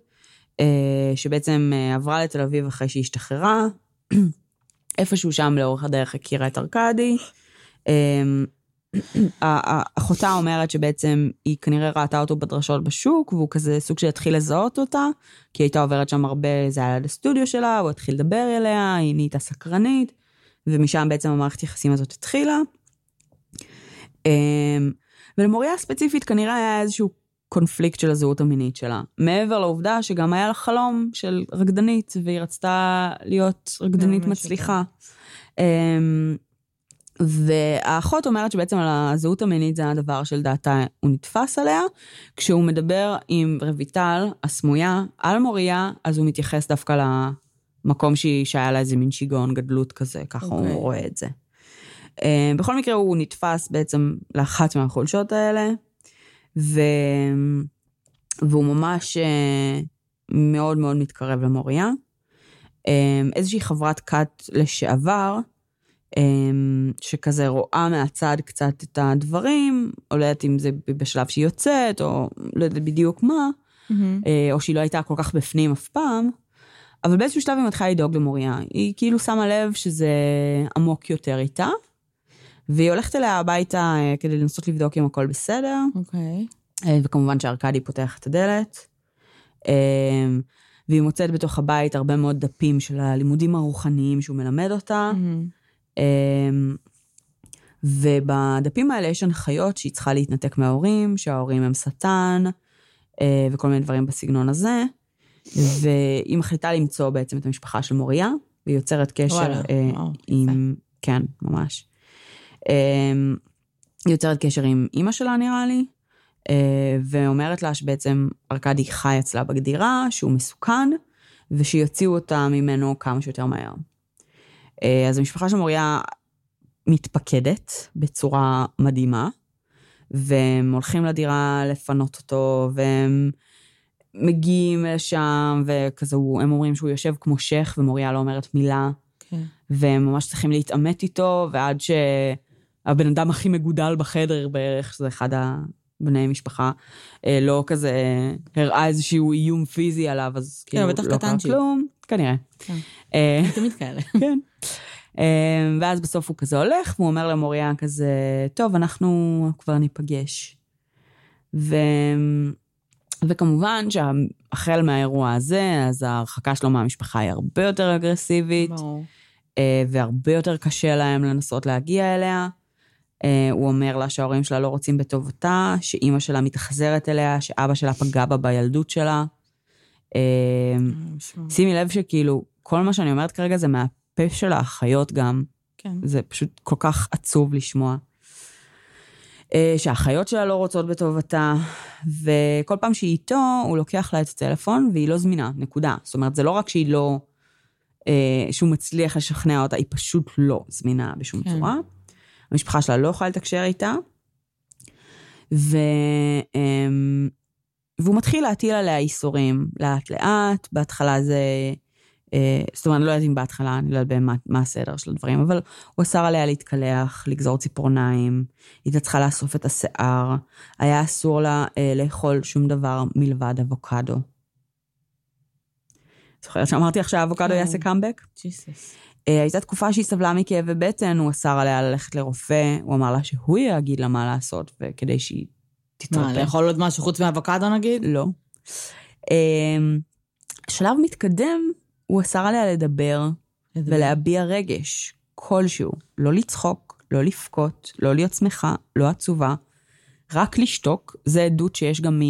שבעצם עברה לתל אביב אחרי שהיא השתחררה. איפשהו שם לאורך הדרך הכירה את ארכדי. אחותה אומרת שבעצם היא כנראה ראתה אותו בדרשות בשוק, והוא כזה סוג של התחיל לזהות אותה, כי היא הייתה עוברת שם הרבה, זה היה ליד הסטודיו שלה, הוא התחיל לדבר אליה, היא נהייתה סקרנית, ומשם בעצם המערכת יחסים הזאת התחילה. אמ, ולמוריה ספציפית כנראה היה איזשהו קונפליקט של הזהות המינית שלה. מעבר לעובדה שגם היה לה חלום של רקדנית, והיא רצתה להיות רקדנית מצליחה. אמ, והאחות אומרת שבעצם על הזהות המינית זה הדבר שלדעתה הוא נתפס עליה. כשהוא מדבר עם רויטל הסמויה על מוריה, אז הוא מתייחס דווקא למקום שהיא, שהיה לה איזה מין שיגעון גדלות כזה, ככה אוקיי. הוא רואה את זה. אה, בכל מקרה הוא נתפס בעצם לאחת מהחולשות האלה, ו... והוא ממש אה, מאוד מאוד מתקרב למוריה. אה, איזושהי חברת כת לשעבר, שכזה רואה מהצד קצת את הדברים, או לא יודעת אם זה בשלב שהיא יוצאת, או לא יודעת בדיוק מה, מהמם. אה, או שהיא לא הייתה כל כך בפנים אף פעם, אבל באיזשהו שלב היא מתחילה לדאוג למוריה. היא כאילו שמה לב שזה עמוק יותר איתה, והיא הולכת אליה הביתה אה, כדי לנסות לבדוק אם הכל בסדר, אוקיי. אה, וכמובן שארקדי פותח את הדלת. והיא מוצאת בתוך הבית הרבה מאוד דפים של הלימודים הרוחניים שהוא מלמד אותה. מהמם. אמ, ובדפים האלה יש הנחיות שהיא צריכה להתנתק מההורים, שההורים הם שטן, אה, וכל מיני דברים בסגנון הזה. והיא מחליטה למצוא בעצם את המשפחה של מוריה, והיא יוצרת קשר וואלה, אה, וואו, עם... כן, ממש. אמ, היא יוצרת קשר עם אימא שלה, נראה לי, אה, ואומרת לה שבעצם ארכדי חי אצלה בגדירה, שהוא מסוכן, ושיוציאו אותה ממנו כמה שיותר מהר. אה, אז המשפחה של מוריה מתפקדת בצורה מדהימה, והם הולכים לדירה לפנות אותו, והם מגיעים לשם, וכזה, הוא- הם אומרים שהוא יושב כמו שייח, ומוריה לא אומרת מילה, כן. והם ממש צריכים להתעמת איתו, ועד הבן אדם הכי מגודל בחדר בערך, שזה אחד הבני משפחה, אה, לא כזה הראה איזשהו איום פיזי עליו, אז כן, כאילו לא קרה. כלום, כנראה. כן. אה, תמיד כאלה. כן. אה, ואז בסוף הוא כזה הולך, והוא אומר למוריה כזה, טוב, אנחנו כבר ניפגש. ו... וכמובן שהחל מהאירוע הזה, אז ההרחקה שלו מהמשפחה היא הרבה יותר אגרסיבית, ברור. אה, והרבה יותר קשה להם לנסות להגיע אליה. הוא אומר לה שההורים שלה לא רוצים בטובתה, שאימא שלה מתאכזרת אליה, שאבא שלה פגע בה בילדות שלה. משמע. שימי לב שכאילו, כל מה שאני אומרת כרגע זה מהפה של האחיות גם. כן. זה פשוט כל כך עצוב לשמוע. אה, שהאחיות שלה לא רוצות בטובתה, וכל פעם שהיא איתו, הוא לוקח לה את הטלפון והיא לא זמינה, נקודה. זאת אומרת, זה לא רק שהיא לא... אה, שהוא מצליח לשכנע אותה, היא פשוט לא זמינה בשום כן. צורה. המשפחה שלה לא יכולה לתקשר איתה. ו... והוא מתחיל להטיל עליה איסורים לאט-לאט, בהתחלה זה... אה, זאת אומרת, אני לא יודעת אם בהתחלה, אני לא יודעת באמת מה הסדר של הדברים, אבל הוא אסר עליה להתקלח, לגזור ציפורניים, היא הייתה צריכה לאסוף את השיער, היה אסור לה אה, לאכול שום דבר מלבד אבוקדו. זוכרת שאמרתי לך שהאבוקדו כן. יעשה קאמבק? ג'יסוס. אה, הייתה תקופה שהיא סבלה מכאבי בטן, הוא אסר עליה ללכת לרופא, הוא אמר לה שהוא יגיד לה מה לעשות, וכדי שהיא מה, תתרפא. לאכול עוד משהו חוץ מאבוקדו נגיד? לא. אמ, שלב מתקדם, הוא אסר עליה לדבר ולהביע רגש כלשהו. לא לצחוק, לא לבכות, לא להיות שמחה, לא עצובה, רק לשתוק. זה עדות שיש גם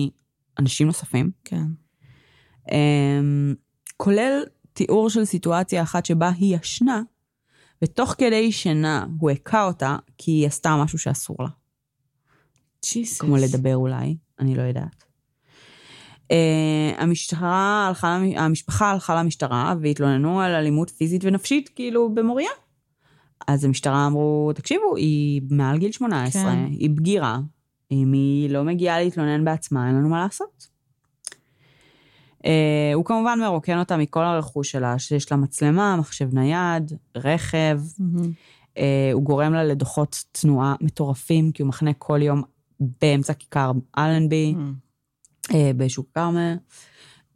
מאנשים נוספים. כן. אמ, כולל תיאור של סיטואציה אחת שבה היא ישנה, ותוך כדי שינה הוא הכה אותה כי היא עשתה משהו שאסור לה. ג'יסוס. כמו לדבר אולי, אני לא יודעת. Uh, המשטרה הלכה, המשפחה הלכה למשטרה והתלוננו על אלימות פיזית ונפשית, כאילו, במוריה. אז המשטרה אמרו, תקשיבו, היא מעל גיל 18, כן. היא בגירה, אם היא לא מגיעה להתלונן בעצמה, אין לנו מה לעשות. Uh, הוא כמובן מרוקן אותה מכל הרכוש שלה, שיש לה מצלמה, מחשב נייד, רכב, מהמם. אה, הוא גורם לה לדוחות תנועה מטורפים, כי הוא מחנה כל יום באמצע כיכר אלנבי, מהמם. אה, בשוק כרמל.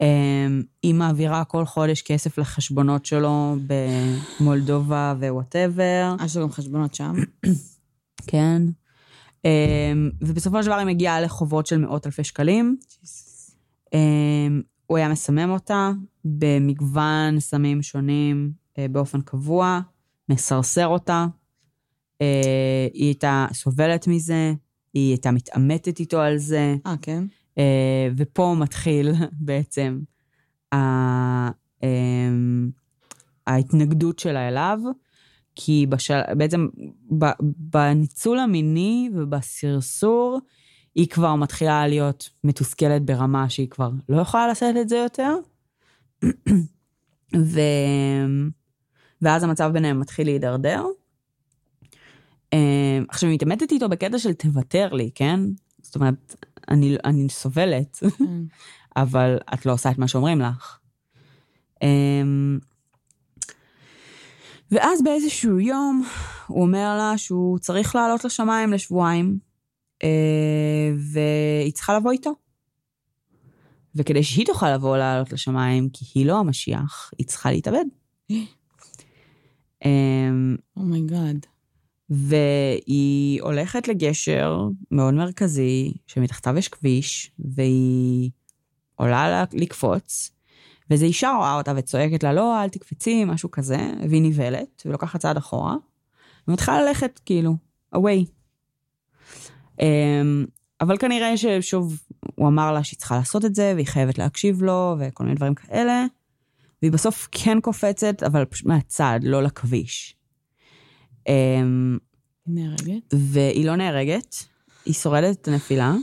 אה, היא מעבירה כל חודש כסף לחשבונות שלו במולדובה ווואטאבר, יש לו גם חשבונות שם. כן. אה, ובסופו של דבר היא מגיעה לחובות של מאות אלפי שקלים. אה, הוא היה מסמם אותה במגוון סמים שונים אה, באופן קבוע, מסרסר אותה. אה, היא הייתה סובלת מזה, היא הייתה מתעמתת איתו על זה, אה, כן? אה, ופה מתחיל בעצם ה- אמ, ההתנגדות שלה אליו, כי בשל... בעצם ב- בניצול המיני ובסרסור, היא כבר מתחילה להיות מתוסכלת ברמה שהיא כבר לא יכולה לשאת את זה יותר. ו... ואז המצב ביניהם מתחיל להידרדר. אה, עכשיו, היא מתעמתת איתו בקטע של תוותר לי, כן? זאת אומרת, אני, אני סובלת, כן. אבל את לא עושה את מה שאומרים לך. אמ, ואז באיזשהו יום הוא אומר לה שהוא צריך לעלות לשמיים לשבועיים, אה, והיא צריכה לבוא איתו. וכדי שהיא תוכל לבוא לעלות לשמיים, כי היא לא המשיח, היא צריכה להתאבד. oh my god. והיא הולכת לגשר מאוד מרכזי, שמתחתיו יש כביש, והיא עולה לה- לקפוץ, ואיזו אישה רואה אותה וצועקת לה, לא, אל תקפצי, משהו כזה, והיא נבהלת, ולוקחת צעד אחורה, ומתחילה ללכת, כאילו, away. אמ, אבל כנראה ששוב, הוא אמר לה שהיא צריכה לעשות את זה, והיא חייבת להקשיב לו, וכל מיני דברים כאלה, והיא בסוף כן קופצת, אבל פשוט מהצד, לא לכביש. אמ, נהרגת? והיא לא נהרגת, היא שורדת את הנפילה,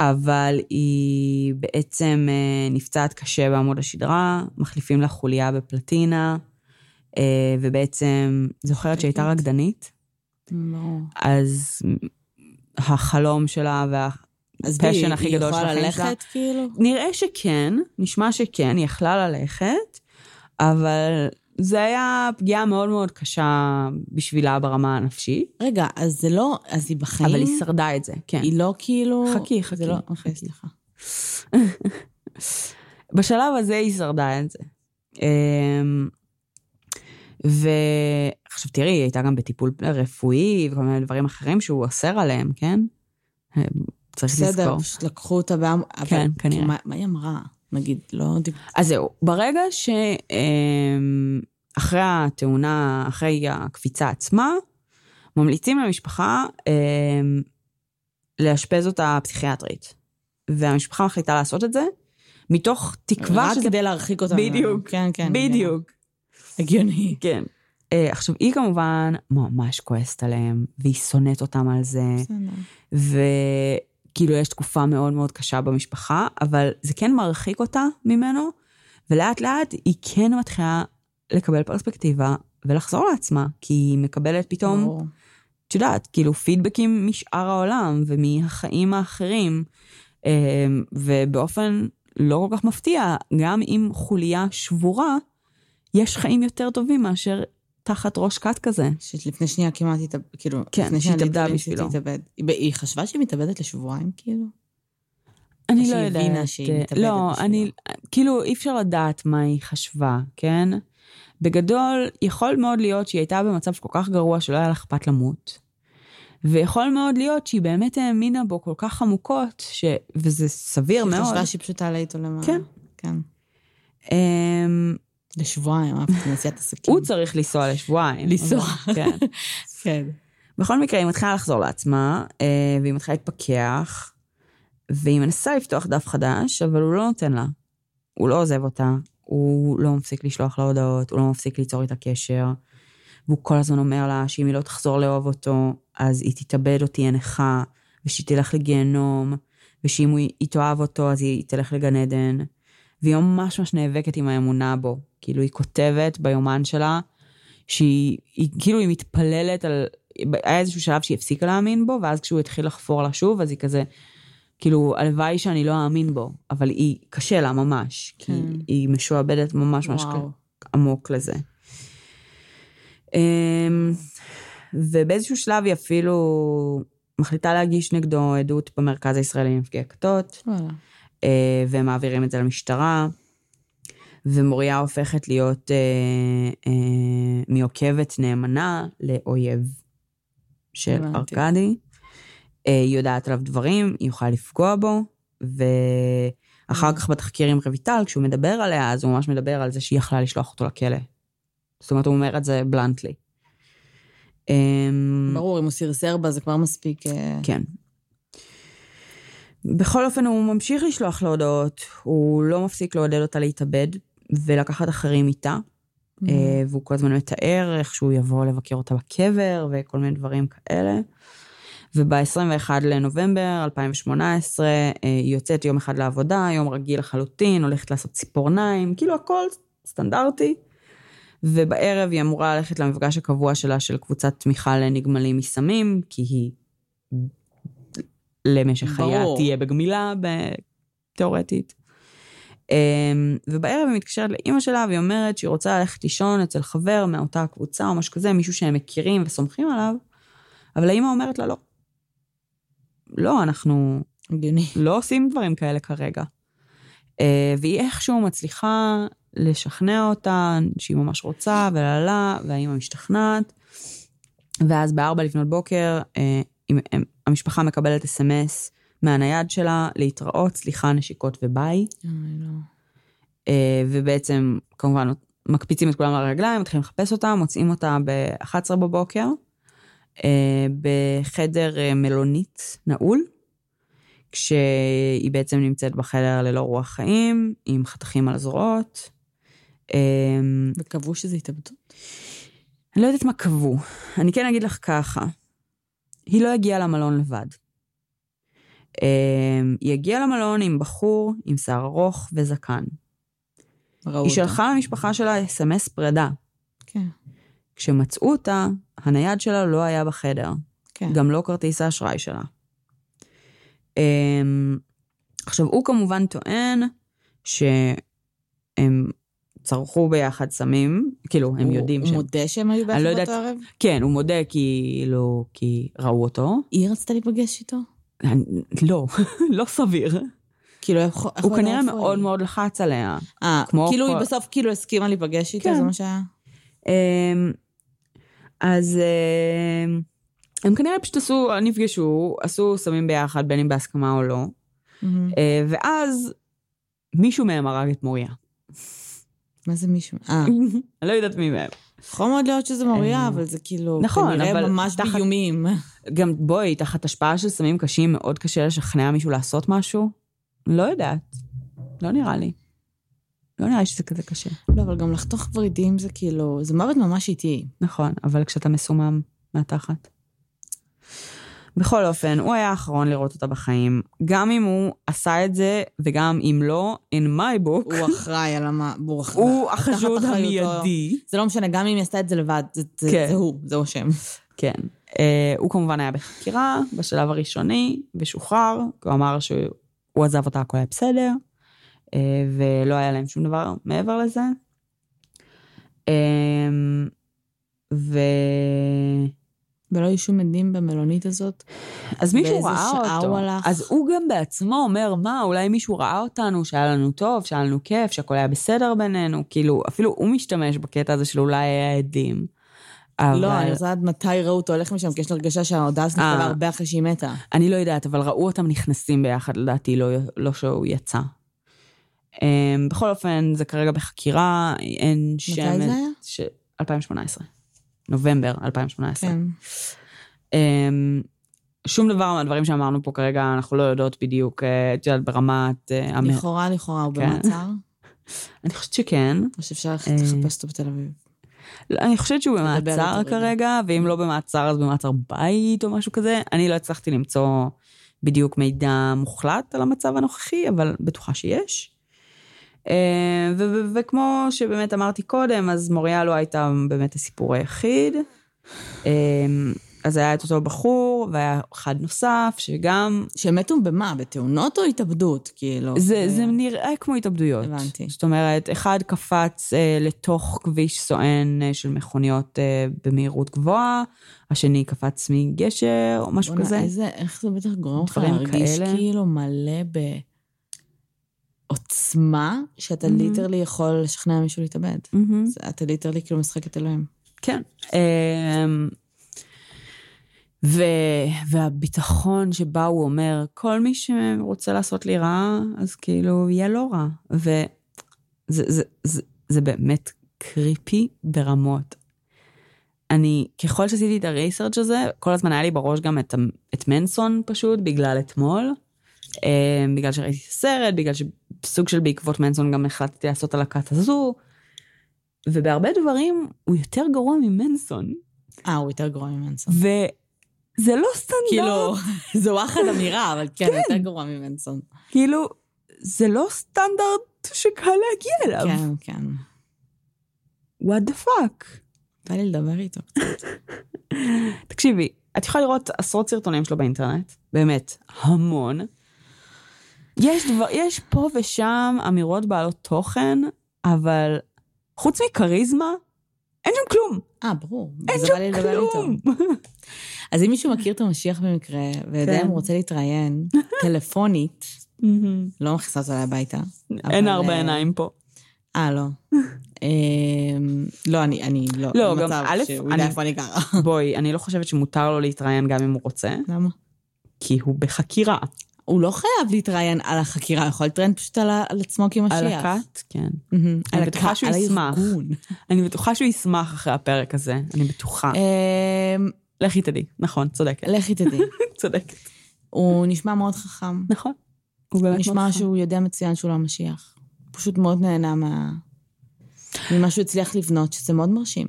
אבל היא בעצם אה, נפצעת קשה בעמוד השדרה, מחליפים לה חוליה בפלטינה, אה, ובעצם, זוכרת שהייתה. רקדנית? ברור. אז החלום שלה וה... אז היא- הכי היא גדול של יכולה החיים שלה. ללכת כאילו? נראה שכן, נשמע שכן, היא יכלה ללכת, אבל זה היה פגיעה מאוד מאוד קשה בשבילה ברמה הנפשית, רגע, אז זה לא, אז היא בחיים? אבל היא שרדה את זה, כן. היא לא כאילו... חכי, חכי, זה לא. אוקיי, סליחה. בשלב הזה היא שרדה את זה. אמ, ועכשיו תראי, היא הייתה גם בטיפול רפואי וכל מיני דברים אחרים שהוא אוסר עליהם, כן? אמ, צריך בסדר, לזכור. פשוט לקחו אותה בעם... אבל כן, כנראה. מה- מה היא אמרה? נגיד, לא... אז זהו, ברגע שאחרי התאונה, אחרי הקפיצה עצמה, ממליצים למשפחה אמ, לאשפז אותה פסיכיאטרית. והמשפחה מחליטה לעשות את זה, מתוך תקווה רק שזה... כדי להרחיק אותה. בדיוק, כן, כן. בדיוק. הגיוני. כן. אה, עכשיו, היא כמובן ממש כועסת עליהם, והיא שונאת אותם על זה, בסדר. וכאילו יש תקופה מאוד מאוד קשה במשפחה, אבל זה כן מרחיק אותה ממנו, ולאט לאט היא כן מתחילה לקבל פרספקטיבה ולחזור לעצמה, כי היא מקבלת פתאום. את יודעת, כאילו פידבקים משאר העולם ומהחיים האחרים, אה, ובאופן לא כל כך מפתיע, גם עם חוליה שבורה, יש חיים יותר טובים מאשר תחת ראש כת כזה. שלפני שנייה כמעט התאבד, כאילו, כן, לפני שהתאבדה ליטרלי בשבילו. היא חשבה שהיא מתאבדת לשבועיים, כאילו? אני שהיא לא יודעת. הבינה שהיא אה, מתאבדת לא, בשבילו. אני, כאילו, אי אפשר לדעת מה היא חשבה, כן? בגדול, יכול מאוד להיות שהיא הייתה במצב כל כך גרוע שלא היה לה אכפת למות. ויכול מאוד להיות שהיא באמת האמינה בו כל כך עמוקות, ש... וזה סביר היא מאוד. חשבה שהיא פשוט תעלה איתו למעלה. כן. כן. אמ, לשבועיים, אהבתי נסיעת עסקים. הוא צריך לנסוע לשבועיים. לנסוע. כן. כן. בכל מקרה, היא מתחילה לחזור לעצמה, אה, והיא מתחילה להתפכח, והיא מנסה לפתוח דף חדש, אבל הוא לא נותן לה. הוא לא עוזב אותה, הוא לא מפסיק לשלוח לה הודעות, הוא לא מפסיק ליצור איתה קשר, והוא כל הזמן אומר לה שאם היא לא תחזור לאהוב אותו, אז היא תתאבד או תהיה נכה, ושהיא תלך לגיהנום, ושאם היא תאהב אותו, אז היא תלך לגן עדן. והיא ממש ממש נאבקת עם האמונה בו. כאילו, היא כותבת ביומן שלה, שהיא היא, כאילו היא מתפללת על... היה איזשהו שלב שהיא הפסיקה להאמין בו, ואז כשהוא התחיל לחפור לה שוב, אז היא כזה, כאילו, הלוואי שאני לא אאמין בו, אבל היא, קשה לה ממש, כי כן. היא משועבדת ממש ממש. עמוק לזה. אמ, ובאיזשהו שלב היא אפילו מחליטה להגיש נגדו עדות במרכז הישראלי לנפגעי כתות, וואלה. אה, והם מעבירים את זה למשטרה, ומוריה הופכת להיות אה, אה, מעוקבת נאמנה לאויב של. אה, היא יודעת עליו דברים, היא יכולה לפגוע בו, ואחר כך בתחקיר עם רויטל, כשהוא מדבר עליה, אז הוא ממש מדבר על זה שהיא יכלה לשלוח אותו לכלא. זאת אומרת, הוא אומר את זה בלנטלי. אמ, ברור, אם הוא סרסר בה זה כבר מספיק... כן. בכל אופן, הוא ממשיך לשלוח לה הודעות, הוא לא מפסיק לעודד אותה להתאבד ולקחת אחרים איתה, Mm. אה, והוא כל הזמן מתאר איך שהוא יבוא לבקר אותה בקבר וכל מיני דברים כאלה. וב-21 לנובמבר 2018 אה, היא יוצאת יום אחד לעבודה, יום רגיל לחלוטין, הולכת לעשות ציפורניים, כאילו הכל סטנדרטי. ובערב היא אמורה ללכת למפגש הקבוע שלה של קבוצת תמיכה לנגמלים מסמים, כי היא למשך חייה. תהיה בגמילה, תיאורטית. אמ, ובערב היא מתקשרת לאימא שלה והיא אומרת שהיא רוצה ללכת לישון אצל חבר מאותה קבוצה או משהו כזה, מישהו שהם מכירים וסומכים עליו, אבל האימא אומרת לה לא. לא, אנחנו הגיוני. לא עושים דברים כאלה כרגע. אה, והיא איכשהו מצליחה לשכנע אותה שהיא ממש רוצה, וללה, והאימא משתכנעת. ואז בארבע לפנות בוקר, אה, אם- הם- המשפחה מקבלת אס.אם.אס מהנייד שלה, להתראות, סליחה, נשיקות וביי. לא. אה, ובעצם, כמובן, מקפיצים את כולם על הרגליים, מתחילים לחפש אותה, מוצאים אותה ב-11 בבוקר, אה, בחדר אה, מלונית נעול, כשהיא בעצם נמצאת בחדר ללא רוח חיים, עם חתכים על הזרועות. וקבעו שזה התאבדות? אני לא יודעת מה קבעו. אני כן אגיד לך ככה, היא לא הגיעה למלון לבד. אה, היא הגיעה למלון עם בחור עם שיער ארוך וזקן. ראו היא אותה. שלחה למשפחה שלה אס.אם.אס פרידה. כן, כשמצאו אותה, הנייד שלה לא היה בחדר, כן. גם לא כרטיס האשראי שלה. אמ, עכשיו, הוא כמובן טוען שהם צרכו ביחד סמים, כאילו, הם הוא- יודעים הוא שהם... מודה שהם היו ביחד לא באותו ערב? כן, הוא מודה כאילו, כי ראו אותו. היא רצתה להיפגש איתו? לא, לא סביר. כאילו, איך הוא ידע כנראה איפה מאוד? מאוד לחץ עליה. אה, כאילו היא בסוף כאילו הסכימה להיפגש איתו, כן. זה מה שהיה? אמ, אז אמ, הם כנראה פשוט עשו, נפגשו, עשו סמים ביחד, בין אם בהסכמה או לא. אה, ואז מישהו מהם הרג את מוריה. מה זה מישהו? אה, אני לא יודעת מי מהם. יכול מאוד להיות שזה מוריה, אה, אבל זה כאילו, נכון, כנראה אבל ממש תחת- באיומים. גם בואי, תחת השפעה של סמים קשים, מאוד קשה לשכנע מישהו לעשות משהו. לא יודעת. לא נראה לי. לא נראה לי שזה כזה קשה. לא, אבל גם לחתוך ורידים זה כאילו, זה מוות ממש איטי. נכון, אבל כשאתה מסומם מהתחת. בכל אופן, הוא היה האחרון לראות אותה בחיים. גם אם הוא עשה את זה, וגם אם לא, in my book, הוא אחראי על המה... הוא אחראי. הוא החשוד. המיידי. זה לא משנה, גם אם היא עשתה את זה לבד, זה- זה כן. זה הוא, זהו השם. כן. אה, הוא כמובן היה בחקירה בשלב הראשוני, ושוחרר, הוא אמר שהוא עזב אותה, הכל היה בסדר, אה, ולא היה להם שום דבר מעבר לזה. אה, ו... ולא היו שום עדים במלונית הזאת. אז מישהו באיזה ראה שעה אותו. הוא הלך? אז הוא גם בעצמו אומר, מה, אולי מישהו ראה אותנו, שהיה לנו טוב, שהיה לנו כיף, שהכל היה בסדר בינינו, כאילו, אפילו הוא משתמש בקטע הזה של אולי היה עדים. אבל... לא, אני רוצה לדעת מתי ראו אותו הולך משם, כי יש לי הרגשה שההודעה הזאת אה. נכתבה הרבה אחרי שהיא מתה. אני לא יודעת, אבל ראו אותם נכנסים ביחד, לדעתי, לא, לא שהוא יצא. Um, בכל אופן, זה כרגע בחקירה, אין שמן... זה היה? ש... 2018. נובמבר 2018. כן. Um, שום דבר מהדברים שאמרנו פה כרגע, אנחנו לא יודעות בדיוק, אה, את יודעת, ברמת... אה, לכאורה, לכאורה, הוא כן. במעצר? אני חושבת שכן. או שאפשר אה. לחפש אותו בתל אביב. לא, אני חושבת שהוא במעצר. כרגע, ואם לא במעצר, אז במעצר בית או משהו כזה. אני לא הצלחתי למצוא בדיוק מידע מוחלט על המצב הנוכחי, אבל בטוחה שיש. אה, וכמו שבאמת אמרתי קודם, אז מוריה לא הייתה באמת הסיפור היחיד. אה, אז היה את אותו בחור, והיה אחד נוסף, שגם... שהם מתו במה? בתאונות או התאבדות? כאילו. זה, זה נראה כמו התאבדויות. הבנתי. זאת אומרת, אחד קפץ אה, לתוך כביש סואן אה, של מכוניות אה, במהירות גבוהה, השני קפץ מגשר או משהו בוא'נה, כזה. איזה, איך זה בטח גורם לך להרגיש כאלה. כאילו מלא בעוצמה, שאתה מהמם. literally יכול לשכנע מישהו להתאבד. זה- אתה literally כאילו משחק את אלוהים. כן. אמ, ו... והביטחון שבה הוא אומר, כל מי שרוצה לעשות לי רע, אז כאילו, יהיה לו רע. וזה זה, זה, זה, באמת קריפי ברמות. אני, ככל שעשיתי את הריסרצ' הזה, כל הזמן היה לי בראש גם את, את מנסון פשוט, בגלל אתמול. אמ, בגלל שראיתי את הסרט, בגלל שסוג של בעקבות מנסון גם החלטתי לעשות על הכת הזו. ובהרבה דברים הוא יותר גרוע ממנסון. אה, הוא יותר גרוע ממנסון. וזה לא סטנדרט. כאילו, זו וואחד אמירה, אבל כן, הוא כן. יותר גרוע ממנסון. כאילו, זה לא סטנדרט שקל להגיע אליו. כן, כן. what the fuck. בא לי לדבר איתו קצת. תקשיבי, את יכולה לראות עשרות סרטונים שלו באינטרנט, באמת, המון. יש, דבר, יש פה ושם אמירות בעלות תוכן, אבל חוץ מכריזמה, אין שם כלום. אה, ברור. אין שם. כלום. אז אם מישהו מכיר את המשיח במקרה, ויודע כן. אם הוא רוצה להתראיין, טלפונית, לא מכניסה אותו הביתה. אין אבל, ארבע אה, עיניים פה. אה, לא. אמ, לא, אני, אני לא. לא, גם א', שהוא יודע אני- איפה אני גרה. בואי, אני לא חושבת שמותר לו להתראיין גם אם הוא רוצה, למה? כי הוא בחקירה. הוא לא חייב להתראיין על החקירה, הוא יכול להתראיין פשוט על, על עצמו כמשיח. על הכת, כן. מהמם. אני על בטוחה שהוא ישמח. אני בטוחה שהוא ישמח אחרי הפרק הזה, אני בטוחה. אמ, לכי תדעי, נכון, צודקת. לכי תדעי. צודקת. הוא נשמע מאוד חכם. נכון. הוא באמת נשמע מאוד חכם. שהוא יודע מצוין שהוא לא המשיח. פשוט מאוד נהנה מה... ממה שהוא הצליח לבנות, שזה מאוד מרשים.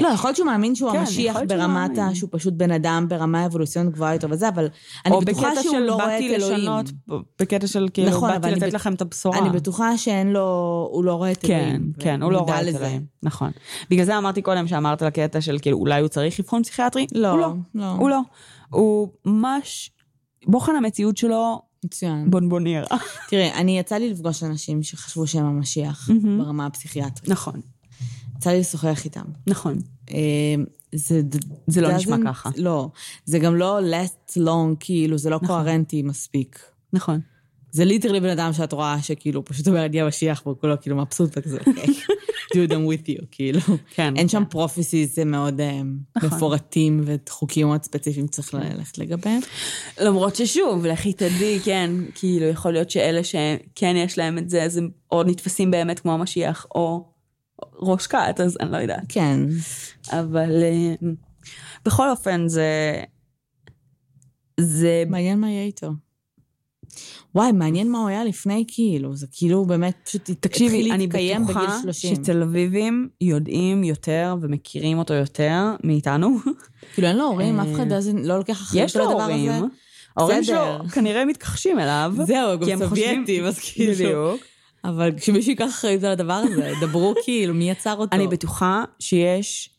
לא, יכול להיות שהוא מאמין שהוא כן, המשיח ברמת ה... שהוא פשוט בן אדם ברמה אבולוציונית גבוהה יותר וזה, אבל אני או בטוחה בקטע שהוא של לא רואה באתי את אלוהים. לשנות, בקטע של כאילו, נכון, באתי לתת לכם את הבשורה. אני בטוחה שאין לו... הוא לא רואה את כן, אלוהים. כן, הוא לא רואה את. אלוהים. נכון. בגלל זה אמרתי קודם שאמרת לקטע של כאילו, אולי הוא צריך אבחון פסיכיאטרי? לא, הוא לא. לא. הוא לא. הוא ממש... בוחן המציאות שלו מצוין. בונבוניירה. תראה, אני יצא לי לפגוש אנשים שחשבו שהם המשיח. ברמה הפסיכיאטרית. נכון, יצא לי לשוחח איתם. נכון. אה, זה... זה לא נשמע ככה. לא. זה גם לא last long, כאילו, זה לא נכון. קוהרנטי מספיק. נכון. זה ליטרלי בן אדם שאת רואה שכאילו פשוט אומר, אני המשיח, והוא כולו כאילו מבסוט וכזה, אוקיי, do them with you, כאילו. כן. אין שם פרופיסיס, זה מאוד אה, נכון. מפורטים וחוקים מאוד ספציפיים צריך ללכת לגביהם. למרות ששוב, לכי תדעי, כן, כאילו, יכול להיות שאלה שכן יש להם את זה, אז הם או נתפסים באמת כמו המשיח, או ראש כת, אז אני לא יודעת. כן. אבל אה, בכל אופן, זה... זה... מעניין מה יהיה איתו. וואי, מעניין מה הוא היה לפני, כאילו. זה כאילו באמת פשוט תקשיבי, אני בטוחה 30. שתל אביבים יודעים יותר ומכירים אותו יותר מאיתנו. כאילו, אין לו הורים, אה, אף אחד doesn't- לא לוקח אחריות יש על לו הדבר הורים, הזה. ההורים שלו. כנראה מתכחשים אליו. זהו, גם סובייטים, אז כאילו. בדיוק. אבל כשמישהו ייקח אחריות על הדבר הזה, דברו כאילו, מי יצר אותו? אני בטוחה שיש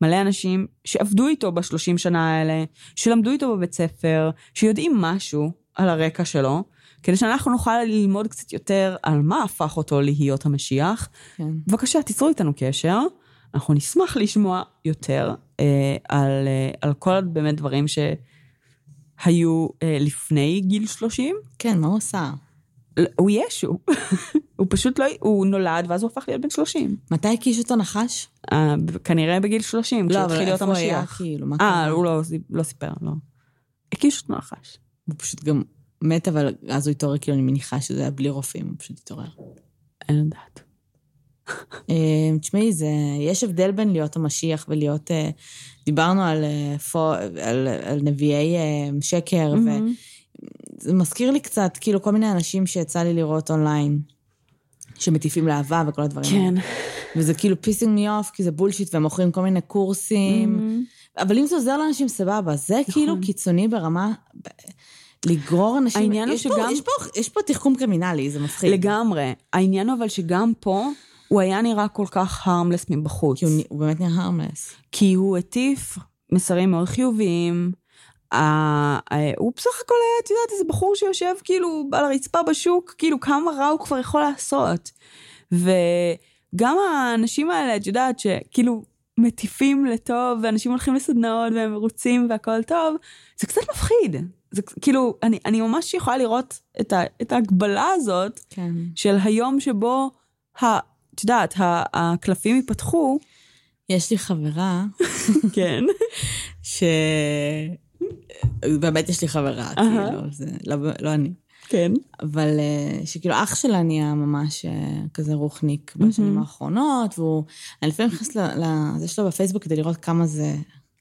מלא אנשים שעבדו איתו בשלושים שנה האלה, שלמדו איתו בבית ספר, שיודעים משהו על הרקע שלו, כדי שאנחנו נוכל ללמוד קצת יותר על מה הפך אותו להיות המשיח. כן. בבקשה, תיצרו איתנו קשר. אנחנו נשמח לשמוע יותר אה, על, אה, על כל באמת דברים שהיו אה, לפני גיל 30. כן, מה הוא עשה? הוא ישו. הוא פשוט לא, הוא נולד ואז הוא הפך להיות בן 30. מתי הקיש אותו נחש? אה, כנראה בגיל 30, לא, אבל כשהתחיל להיות איפה הוא היה, המשיח. כאילו, מה אה, קרה? הוא לא, לא סיפר, לא. הקיש אותו נחש. הוא פשוט גם מת, אבל אז הוא התעורר, כאילו, אני מניחה שזה היה בלי רופאים, הוא פשוט התעורר. אין לדעת. אה, תשמעי, זה, יש הבדל בין להיות המשיח ולהיות... אה, דיברנו על, אה, על, על נביאי אה, שקר, וזה מזכיר לי קצת, כאילו, כל מיני אנשים שיצא לי לראות אונליין, שמטיפים לאהבה וכל הדברים האלה. כן. וזה כאילו pissing me off, כי זה bullshit, והם מוכרים כל מיני קורסים. אבל אם זה עוזר לאנשים, סבבה. זה כאילו קיצוני ברמה... לגרור אנשים... נכון. העניין הוא יש פה- שגם- יש פה- יש פה תחכום criminal-י, זה מפחיד. לגמרי. העניין אבל שגם פה, הוא היה נראה כל כך harmless מבחוץ. כי הוא הוא באמת נהיה harmless. כי הוא הטיף מסרים מאוד חיוביים. הוא בסך הכל היה, את יודעת, איזה בחור שיושב כאילו על הרצפה בשוק, כאילו כמה רע הוא כבר יכול לעשות. וגם האנשים האלה, את יודעת, שכאילו מטיפים לטוב, ואנשים הולכים לסדנאות והם מרוצים והכל טוב, זה קצת מפחיד. זה כאילו, אני, אני ממש יכולה לראות את, ה, את ההגבלה הזאת כן. של היום שבו, ה, את יודעת, ה- הקלפים ייפתחו. יש לי חברה כן. ש... באמת יש לי חברה. כאילו, זה לא, לא אני. כן. אבל אה, שכאילו אח שלה נהיה ממש אה, כזה רוחניק בשנים האחרונות, והוא... אני לפעמים נכנסת לזה שלו בפייסבוק כדי לראות כמה זה...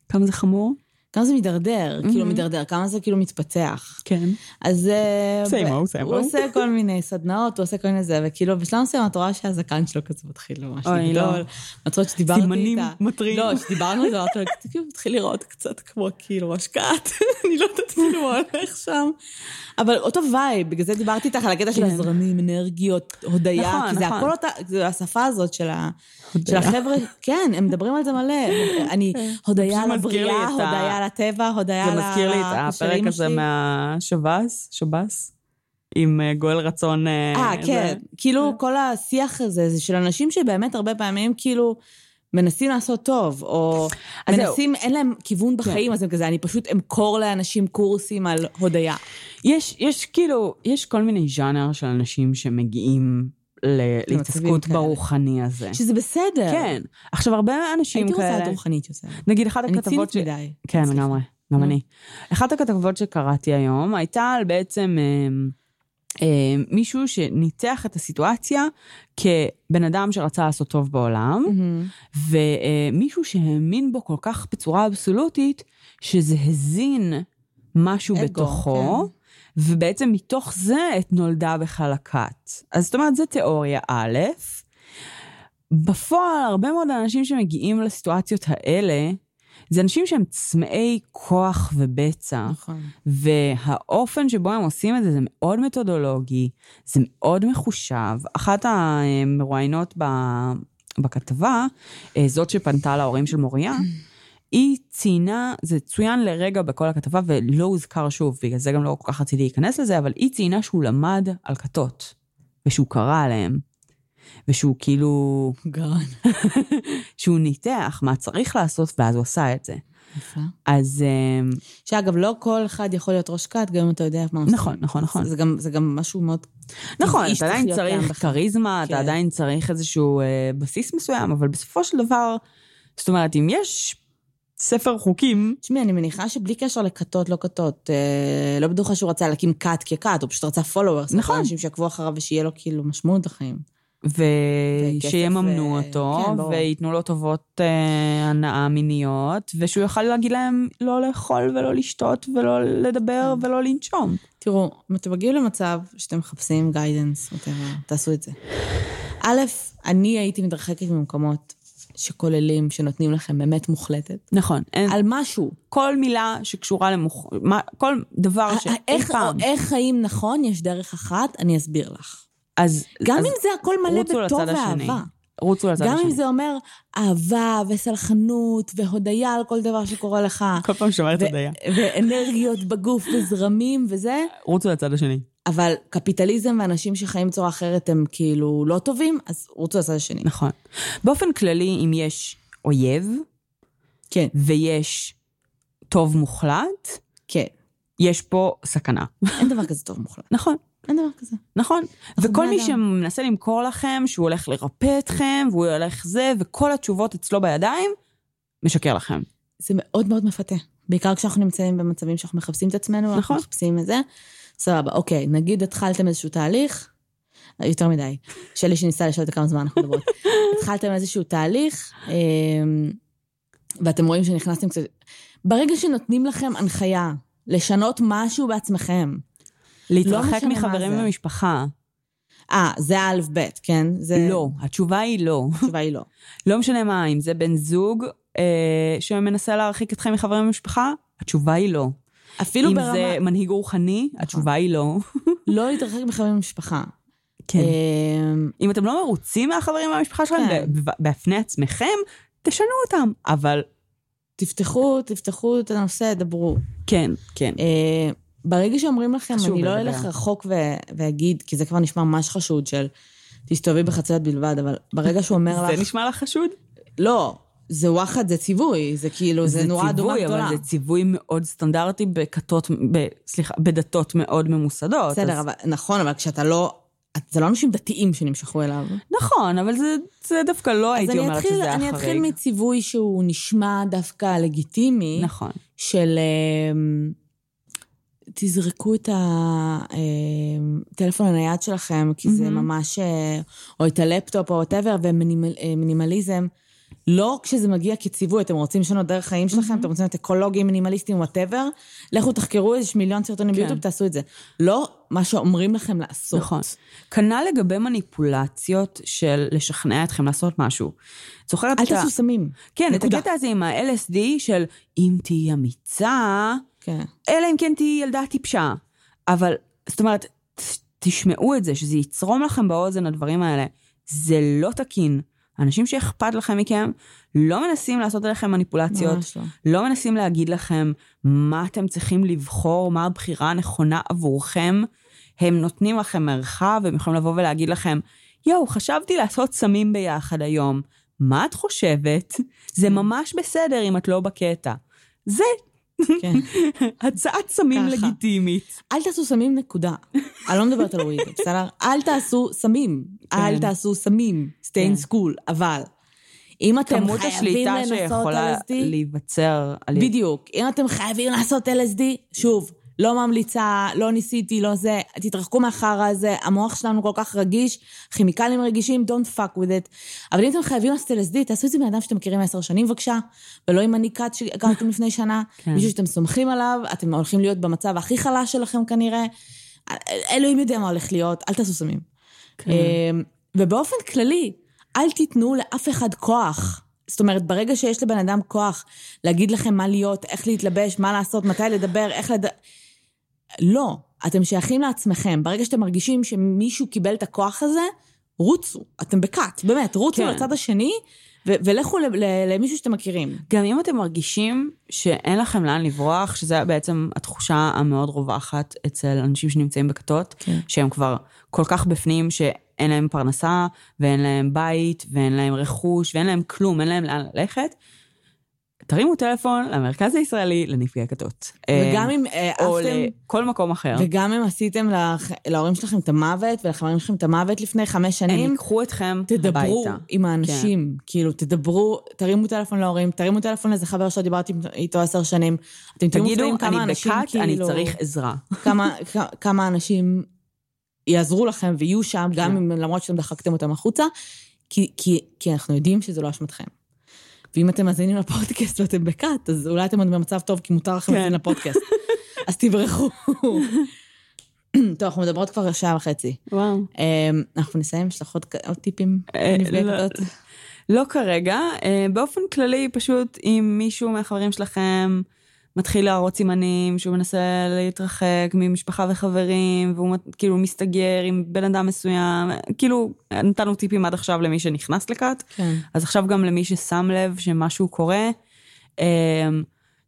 כמה זה חמור? כמה זה מידרדר, כאילו מידרדר, כמה זה כאילו מתפתח. כן. אז אה, ב- old, same הוא. עושה כל מיני סדנאות, הוא עושה כל מיני זה, וכאילו בשלב מסוים את רואה שהזקן שלו כזה מתחיל ממש אוי, לא. לגדול. את רואה שדיברתי איתה. סימנים מטרים. לא, שדיברנו על זה, אמרתי לו, "אתה כאילו מתחיל לראות קצת כמו כאילו משקעת, אני לא יודעת כאילו מה הולך שם. אבל אותו vibe, בגלל זה דיברתי איתך על הקטע של כן. זרמים, אנרגיות, הודיה, נכון, כי זה נכון. הכל אותה, זה השפה הזאת של ה... של הודיה. החבר'ה, כן, הם מדברים על זה מלא. אני, הודיה פשוט על מזכיר לי הבריאה, את ה- הודיה על הטבע, הודיה על זה מזכיר לי את הפרק הזה. מהשב"ס, שב"ס, עם אה, גואל רצון. אה, זה- כן. כאילו, כל השיח הזה, זה של אנשים שבאמת הרבה פעמים, כאילו, מנסים לעשות טוב, או זהו. מנסים, אין להם כיוון בחיים, אז הם כזה, אני פשוט אמכור לאנשים קורסים על הודיה. יש, יש כאילו, יש כל מיני ז'אנר של אנשים שמגיעים להתעסקות כאלה. ברוחני הזה. שזה בסדר. כן. עכשיו, הרבה אנשים הייתי רוצה כאלה... להיות רוחנית יותר. נגיד, אחת אני הכתבות... צינית מדי. כן. לגמרי, גם. אני. אחת הכתבות שקראתי היום הייתה על בעצם אה, אה, מישהו שניתח את הסיטואציה כבן אדם שרצה לעשות טוב בעולם, מהמם. ומישהו שהאמין בו כל כך בצורה אבסולוטית, שזה הזין משהו אגו, בתוכו, ובעצם מתוך זה את נולדה בכלל הכת. אז זאת אומרת, זו תיאוריה א', בפועל, הרבה מאוד אנשים שמגיעים לסיטואציות האלה, זה אנשים שהם צמאי כוח ובצע. נכון. והאופן שבו הם עושים את זה, זה מאוד מתודולוגי, זה מאוד מחושב. אחת המרואיינות ב- בכתבה, אה, זאת שפנתה להורים של מוריה, היא ציינה, זה צוין לרגע בכל הכתבה ולא הוזכר שוב, בגלל זה גם לא כל כך רציתי להיכנס לזה, אבל היא ציינה שהוא למד על כתות, ושהוא קרא עליהם, ושהוא כאילו, גאון. שהוא ניתח מה צריך לעשות, ואז הוא עשה את זה. יפה. אז אמ, שאגב, לא כל אחד יכול להיות ראש כת, גם אם אתה יודע מה עושים. נכון, נכון, נכון. זה גם, זה גם משהו מאוד... נכון, אתה עדיין צריך. כריזמה, אתה כן. עדיין צריך איזשהו אה, בסיס מסוים, אבל בסופו של דבר, זאת אומרת, אם יש ספר חוקים, תשמעי, אני מניחה שבלי קשר לכתות, לא כתות, אה, לא בטוחה שהוא רצה להקים כת ככת, הוא פשוט רצה followers. נכון. אנשים שיעקבו אחריו ושיהיה לו כאילו משמעות לחיים. ושיממנו וכסף, אותו, כן. וייתנו לו טובות אה, הנאה מיניות, ושהוא יוכל להגיד להם לא לאכול ולא לשתות ולא לדבר כן. ולא לנשום. תראו, אם אתם מגיעים למצב שאתם מחפשים גיידנס, תעשו את זה. א', אני הייתי מתרחקת ממקומות שכוללים, שנותנים לכם אמת מוחלטת. נכון, אין, על משהו. כל מילה שקשורה למוח... מה, כל דבר שאי איך, פעם. איך חיים נכון, יש דרך אחת, אני אסביר לך. אז, גם אז אם זה הכל מלא בטוב. ואהבה. רוצו לצד גם השני. אם זה אומר אהבה וסלחנות והודיה על כל דבר שקורה לך. כל פעם שומעת ו- הודיה. ואנרגיות בגוף וזרמים וזה, רוצו לצד השני. אבל קפיטליזם ואנשים שחיים בצורה אחרת הם כאילו לא טובים, אז רוצו לצד השני. נכון. באופן כללי, אם יש אויב כן, ויש טוב מוחלט, כן. יש פה סכנה. אין דבר כזה טוב מוחלט. נכון. אין דבר כזה. נכון. וכל מי. שמנסה למכור לכם שהוא הולך לרפא אתכם, והוא הולך זה, וכל התשובות אצלו בידיים, משקר לכם. זה מאוד מאוד מפתה. בעיקר כשאנחנו נמצאים במצבים שאנחנו מחפשים את עצמנו, אנחנו נכון. מחפשים את זה. סבבה, אוקיי, נגיד התחלתם איזשהו תהליך, יותר מדי, שלי שניסה לשאול אותי כמה זמן אנחנו מדברות. התחלתם איזשהו תהליך, אמ, ואתם רואים שנכנסתם קצת... ברגע שנותנים לכם הנחיה לשנות משהו בעצמכם, להתרחק מה מחברים. ומשפחה. אה, זה האלף בית, כן? זה... לא, התשובה היא לא. התשובה היא לא. לא משנה מה, אם זה בן זוג אה, שמנסה להרחיק אתכם מחברים ומשפחה, התשובה היא לא. אפילו אם ברמה... זה מנהיג רוחני, התשובה היא לא. לא להתרחק מחברים במשפחה. כן. אמ, אם אתם לא מרוצים מהחברים והמשפחה שלכם, כן. ב- ב- בפני עצמכם, תשנו אותם. אבל תפתחו, תפתחו את הנושא, דברו. כן, כן. ברגע שאומרים לכם, אני לא. אלך רחוק ו- ואגיד, כי זה כבר נשמע ממש חשוד של תסתובבי בחציות בלבד, אבל ברגע שהוא אומר לך... זה נשמע לך חשוד? לא, זה וואחד, זה ציווי, זה כאילו, זה, נורא אדומה ציווי, גדולה. אבל זה ציווי מאוד סטנדרטי בכתות, ב, סליחה, בדתות מאוד ממוסדות. בסדר, אז, אבל, נכון, אבל כשאתה לא... זה לא אנשים דתיים שנמשכו אליו. נכון, אבל זה, זה דווקא לא אז הייתי אני אומרת אתחיל, שזה היה אני חריג. אתחיל מציווי שהוא נשמע דווקא לגיטימי, נכון. של אמ, תזרקו את הטלפון הנייד שלכם, כי זה מהמם. ממש, אה, או את הלפטופ או whatever, ומינימליזם. לא כשזה מגיע כציווי, אתם רוצים לשנות דרך חיים שלכם, אתם רוצים להיות אקולוגיים, מינימליסטים, whatever, לכו תחקרו, יש מיליון סרטונים כן. ביוטיוב, תעשו את זה. לא מה שאומרים לכם לעשות. נכון. כנ"ל לגבי מניפולציות של לשכנע אתכם לעשות משהו. זוכרת אל את ה... תעשו סמים. כן, את. הקטע הזה עם ה-LSD של אם תהיי אמיצה, כן. אלא אם כן תהיי ילדה טיפשה. אבל, זאת אומרת, תשמעו את זה, שזה יצרום לכם באוזן הדברים האלה. זה לא תקין. אנשים שאכפת לכם מכם לא מנסים לעשות עליכם מניפולציות, לא. לא מנסים להגיד לכם מה אתם צריכים לבחור, מה הבחירה הנכונה עבורכם. הם נותנים לכם מרחב, הם יכולים לבוא ולהגיד לכם, יואו, חשבתי לעשות סמים ביחד היום. מה את חושבת? זה ממש בסדר אם את לא בקטע. זה כן. הצעת סמים. לגיטימית. אל תעשו סמים, נקודה. אני לא מדברת על וויד, בסדר? אל תעשו סמים. אל תעשו סמים. stay כן. in school. אבל, אם אתם כמות חייבים השליטה לנסות שיכולה LSD, להיווצר על בדיוק. אם אתם חייבים לעשות LSD, שוב, לא ממליצה, לא ניסיתי, לא זה, תתרחקו מהחרא הזה, המוח שלנו כל כך רגיש, כימיקלים רגישים, don't fuck with it. אבל אם אתם חייבים לעשות LSD, תעשו את זה מאדם שאתם מכירים עשר שנים בבקשה, ולא עם הניקת שהכרתם לפני שנה, כן. מישהו שאתם סומכים עליו, אתם הולכים להיות במצב הכי חלש שלכם כנראה. אלוהים יודע מה הולך להיות, אל תעשו סמים. כן. אמ, ובאופן כללי, אל תיתנו לאף אחד כוח. זאת אומרת, ברגע שיש לבן אדם כוח להגיד לכם מה להיות, איך להתלבש, מה לעשות, מתי לדבר, איך לד... לא, אתם שייכים לעצמכם. ברגע שאתם מרגישים שמישהו קיבל את הכוח הזה, רוצו. אתם בכת, באמת, רוצו כן. לצד השני, ו- ולכו ל- ל- למישהו שאתם מכירים. גם אם אתם מרגישים שאין לכם לאן לברוח, שזה בעצם התחושה המאוד רווחת אצל אנשים שנמצאים בכתות, כן. שהם כבר כל כך בפנים שאין להם פרנסה, ואין להם בית, ואין להם רכוש, ואין להם כלום, אין להם לאן ללכת, תרימו טלפון למרכז הישראלי לנפגעי כתות. וגם אה, אם אה, או עפתם, לכל מקום אחר. וגם אם עשיתם לח- להורים שלכם את המוות, ולחברים שלכם את המוות לפני חמש הם שנים, ייקחו אתכם תדברו הביתה. עם האנשים, כאילו, תדברו, תרימו טלפון להורים, תרימו טלפון לאיזה חבר שלא דיברתי איתו עשר שנים. אתם תהיו תגידו, מופתעים כמה אני אנשים, אני כאילו, צריך עזרה. כמה, כמה אנשים יעזרו לכם ויהיו שם, גם כן. אם למרות שאתם דחקתם אותם החוצה, כי, כי, כי אנחנו יודעים שזה לא אשמתכם. ואם אתם מאזינים לפודקאסט ואתם בכת, אז אולי אתם עוד במצב טוב, כי מותר לכם כן. להאזין לפודקאסט. אז תברחו. טוב, אנחנו מדברות כבר שעה וחצי. וואו. אמ, אנחנו נסיים, יש לך עוד, טיפים? אה, לנפגעי לא. לא כרגע, אה, באופן כללי, פשוט אם מישהו מהחברים שלכם מתחיל להראות סימנים שהוא מנסה להתרחק ממשפחה וחברים, והוא כאילו מסתגר עם בן אדם מסוים, כאילו, נתנו טיפים עד עכשיו למי שנכנס לכת, כן. אז עכשיו גם למי ששם לב שמשהו קורה, אה,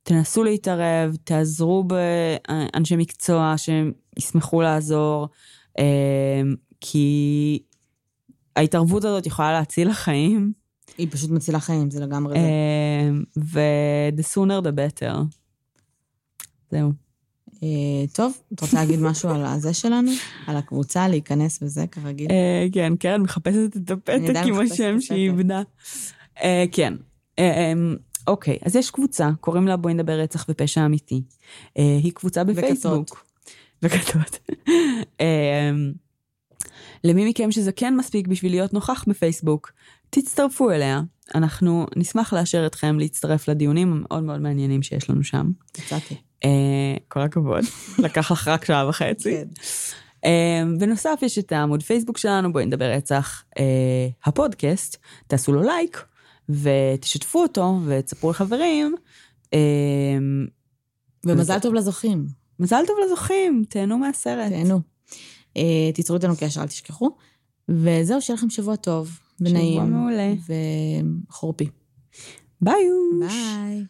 תנסו להתערב, תעזרו באנשי מקצוע שישמחו לעזור, אה, כי ההתערבות הזאת יכולה להציל לחיים. היא פשוט מצילה חיים, זה לגמרי זה. אה, ו-the sooner the better. זהו. אה, טוב, את רוצה להגיד משהו על הזה שלנו? על הקבוצה, להיכנס וזה, כרגיל? אה, כן, קרן מחפשת את הפתק עם השם שהיא. איבדה. כן. אה, אה, אוקיי, אז יש קבוצה, קוראים לה בואי נדבר רצח ופשע אמיתי. היא קבוצה בפייסבוק. וכתות. אה, למי מכם שזה כן מספיק בשביל להיות נוכח בפייסבוק, תצטרפו אליה. אנחנו נשמח לאשר אתכם להצטרף לדיונים המאוד מאוד מעניינים שיש לנו שם. יצאתי. אה, כל הכבוד, לקח לך רק שעה וחצי. כן. אה, בנוסף יש את העמוד פייסבוק שלנו, בואי נדבר רצח, אה, הפודקאסט, תעשו לו לייק ותשתפו אותו ותספרו לחברים. אה, ומזל טוב לזוכים. מזל טוב לזוכים, תהנו מהסרט. תהנו. אה, תיצרו איתנו קשר, אל תשכחו. וזהו, שיהיה לכם שבוע טוב ונעים. שבוע מעולה. וחורפי. ביי. ביי.